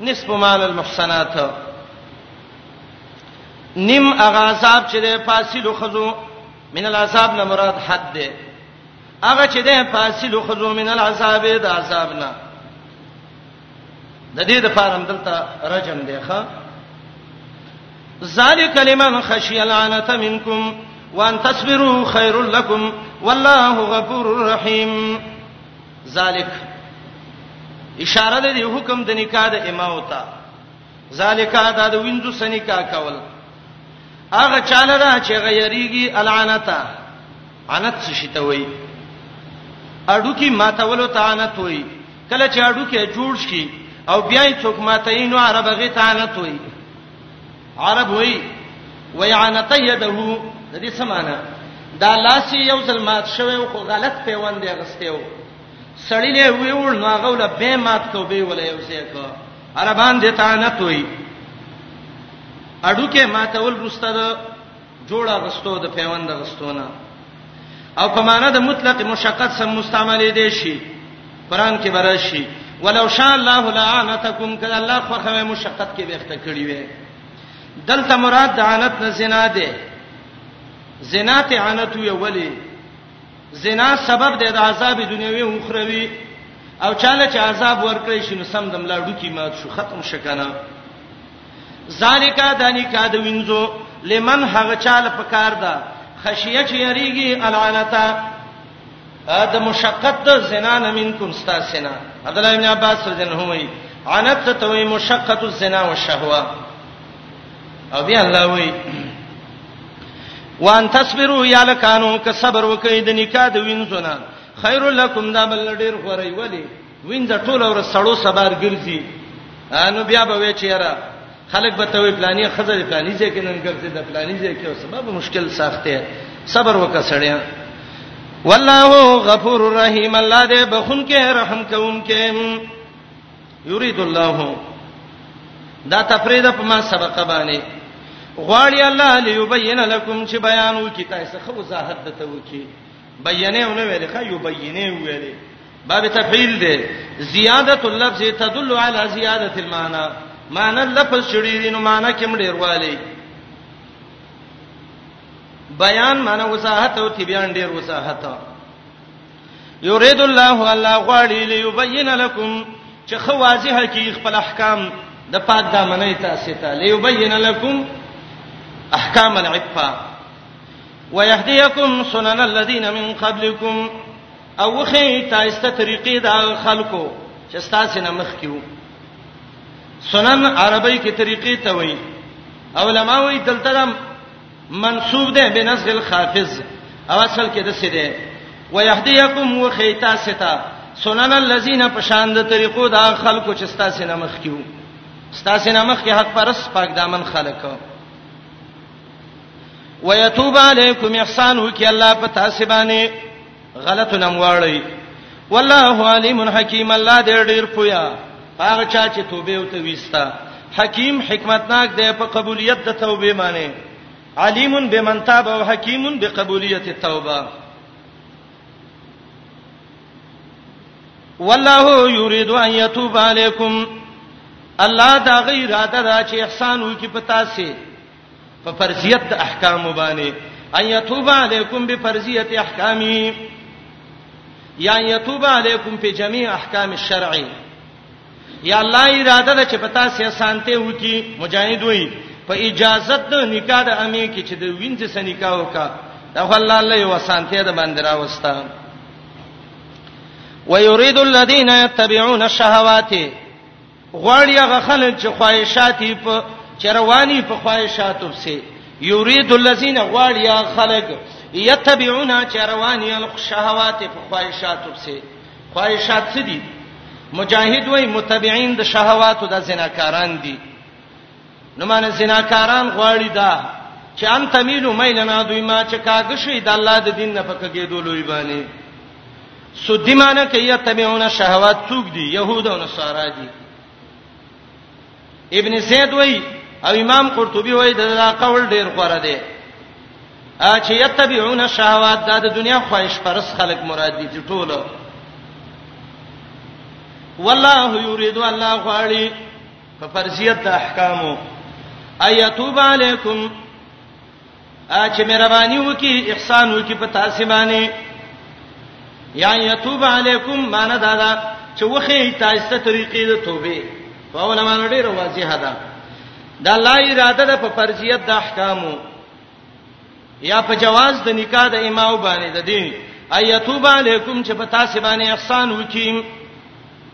نصف مال المحسنات نیم اغا صاحب چې د فاصلو خزو من العذاب نه مراد حد ده هغه چې ده فاصل خذو من العذاب د عذاب نه د دې د فارم دلته رجم دی ښا ذالک لمن خشی العنت منکم وان تصبروا خير لكم والله غفور رحيم ذالک اشاره د حکم د نکاح د امام ته ذالکا دا د وینځو سنی کا کول هغه چاله ده چې غیریږي العنتا عنت څه شي ته وای اډو کې ماتولو ته عنت وای کله چې اډو کې جوړ شي او بیا یې څوک ماته یې نو عرب غي ته عنت وای عرب وای وای عنت یده د دې سمانه دا لاس یو ځل مات شوی خو غلط پیوند یې غستیو سړی له ویول نو هغه ول به مات کو به ول یو څه کو عربان دې تانت وي اډو کې ماتول رسته د جوړه غستو د پیوند غستونه او په معنا د مطلق مشقت سم مستعملې دي شي قران کې برشي ولو شاء الله لعنتکم کله الله خو خوي مشقت کې وخت کړی وي دلته مراد د عنت نه زنا ده زنا ته عنت وی ولی زنا سبب دی د عذاب دنیوي او اخروی او چاله چې عذاب ورکړي شنو سم دم لا ډوکی مات شو ختم شکنه ذالیکا دانی کا د وینځو لمن هغه چاله پکار ده خشیه چې یریږي العنتا د مشقت د زنا نه منکم استاسنا عبد الله بن عباس رضی الله عنه عنت توي مشقت الزنا والشهوه او بیا الله وی وان تصبروا یا لکانو که صبر وکړئ د نکاح د وینځونه خیر لکم دا بل ډیر غوړی ولی وینځ ټول ور سړو سبار ګرځي انو بیا به وی چیرې خلک به ته وی پلاني خزر پلاني ځای کې نن ګرځي د پلاني ځای کې او سبب مشکل ساخته صبر وکړه سړیا والله غفور رحیم الله دې بخون کې رحم کوونکې یرید الله دا تفریده په ما سبقه باندې غواړي الله ليبين لكم چې بیان وکي تاسو خو وضاحت دته وکي بیانې ونه ویلې ښه یو بیانې ویلې باب تفعیل دی زیادت اللفظ تدل علی زیادت المعنى معنی لفظ شړی نو معنی کوم ډیر والی بیان معنی وضاحت او تبیان ډیر وضاحت یرید الله الله غواړي ليبین لكم چې خو واضح کی خپل احکام د پات دامنې تاسو ته ليبین لكم احکام العفه ويهديكم سنن الذين من قبلكم او خې تاسو طریقې د خلکو چې تاسو نه مخ کیو سنن عربی کې طریقې ته وایي علماوی دلته منصوب ده بنسخ الخافض او اصل کې د څه ده ويهديكم وخيتا ستا سنن الذين پشان د طریقو دا خلکو چې ستا سینه مخ کیو ستا سینه مخ کې حق پرس پاک دامن خلک ويتوب عليكم احسان وکي الله په تاسو باندې غلط نوم واړی والله علیم حکیم الله دې ډیر پویا هغه چا چې توبه او تویستا حکیم حکمتناک دی په قبولیت د توبه معنی علیم بمن تاب او حکیم بقبولیت التوبه والله یرید ان یتوب علیکم الله دا غیر اراده چې احسان وکي په تاسو په فرضیت د احکام باندې ان یتوب علیکم بفرضیت احکامی یا یتوب علیکم په جميع احکام الشرع یا الله اراده ده چې پتا سي سانته وکي مجاهد وي په اجازه د نکاح د امي کې چې د وینځ سره نکاح وکا دا الله الله یو سانته ده باندې راوستا ويريد الذين يتبعون الشهوات غواړي هغه خلک چې خواهشات یې په چرواني په خواهشاتو پسې یرید الذین غواړي هغه خلک یتبعون چرواني الشهوات په خواهشاتو پسې خواهشات څه دي مجاهد وای متبعين د شهواتو د زناکاران دي نو معنی زناکاران غواړي دا چې ان تميلو ميلنا دوی ما چې کاږي شي د الله د دین نه پکګې دولوي باندې سودی معنی کوي تبعون شهوات څوک دي يهود او نصارا دي ابن زید وای او امام قرطبي وای دا قول ډیر غوړه دی چې یتبعون الشهوات دا د دنیا خواهش پرس خلق مراد دي چې ټول والله یرید الله غواړي په فرضیت د احکامو ایتوب علیکم چې مهرباني وکي احسان وکي په تاسو باندې یا یتوب علیکم مان دادا چې وخی تاسو ته طریقې د توبې په علماء ډېر واضح ده د الله اراده ده په فرضیت د احکامو یا په جواز د نکاح د امام باندې د دین ایتوب علیکم چې په تاسو باندې احسان وکي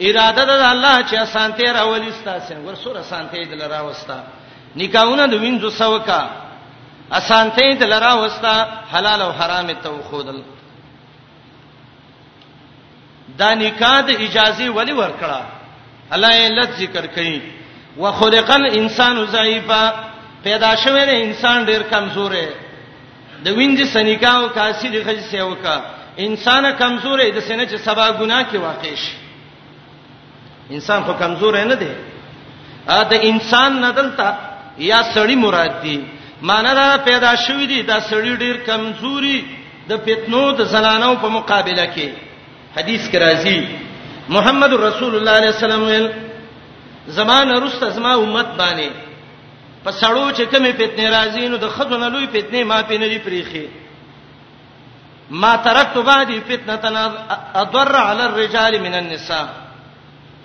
اراده ده الله چې اسانته راولي ستاسو ور سره اسانته دې لرا وستا نکاحونه د وینځو سوکا اسانته دې لرا وستا حلال او حرام ته خودل دا نکاح د اجازه ولی ورکړه الله یې لږ ذکر کړي وخلق الانسان ضعیفا پیدا شوی دی انسان ډیر کمزور دی د وینځ سنیکا او کاسی د خځې سیو کا انسان کمزور دی سینه چې سبا ګناه کې واقع شي انسان خو کمزور نه دی ا د انسان نه دلته یا سړی مراد دی معنی دا پیدا شوې دي دا سړی ډیر کمزوري د فتنو د زنانو په مقابله کې حدیث کې راځي محمد رسول الله علیه السلام ویل زمانه رسته زما امت باندې په سړو چې کمی فتنه راځي نو د خزونه لوی فتنه ما پې نه دی پریخي ما ترکت بعدی فتنه اضر علی الرجال من النساء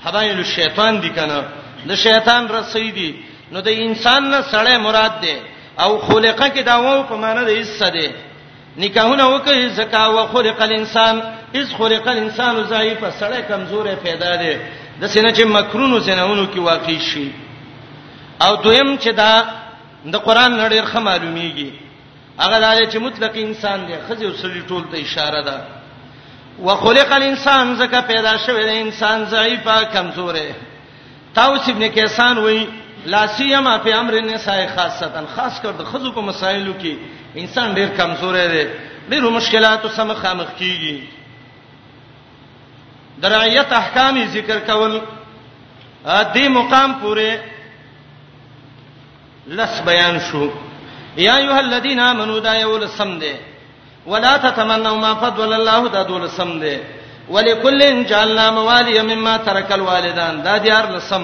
حبایل الشیطان دی کنه د شیطان رسې دی نو د انسان نه سړی مراد دی او خلقه کې دا وو په معنی د حصہ دی نکاحونه وکړي زکا او خلق الانسان اذ خلق الانسان ضعیف سړی کمزورې پیدا دی د سینې چې مکرونو سینهونو کې واقع شي او دویم چې دا د قران نړیر خه معلومیږي هغه دا چې مطلق انسان دی خځه او سړي ټول ته اشاره ده وخلق الانسان زکه پیدا شوی دی انسان ضعیفه کمزوره تاوس ابن کیسان وای لا سیما په امر النساء خاصه خاص کر د خزو په مسایلو کې انسان ډیر کمزوره دی ډیرو مشکلاتو سره مخامخ کیږي درایت احکام ذکر کول دې مقام پورې لس بیان شو یا ایه الذین آمنو دا یو لسم دی ولا تتمنوا ما فضل الله دا دولسم دی ولکل جعلنا موالی مما ترک الوالدان دا دیار لسم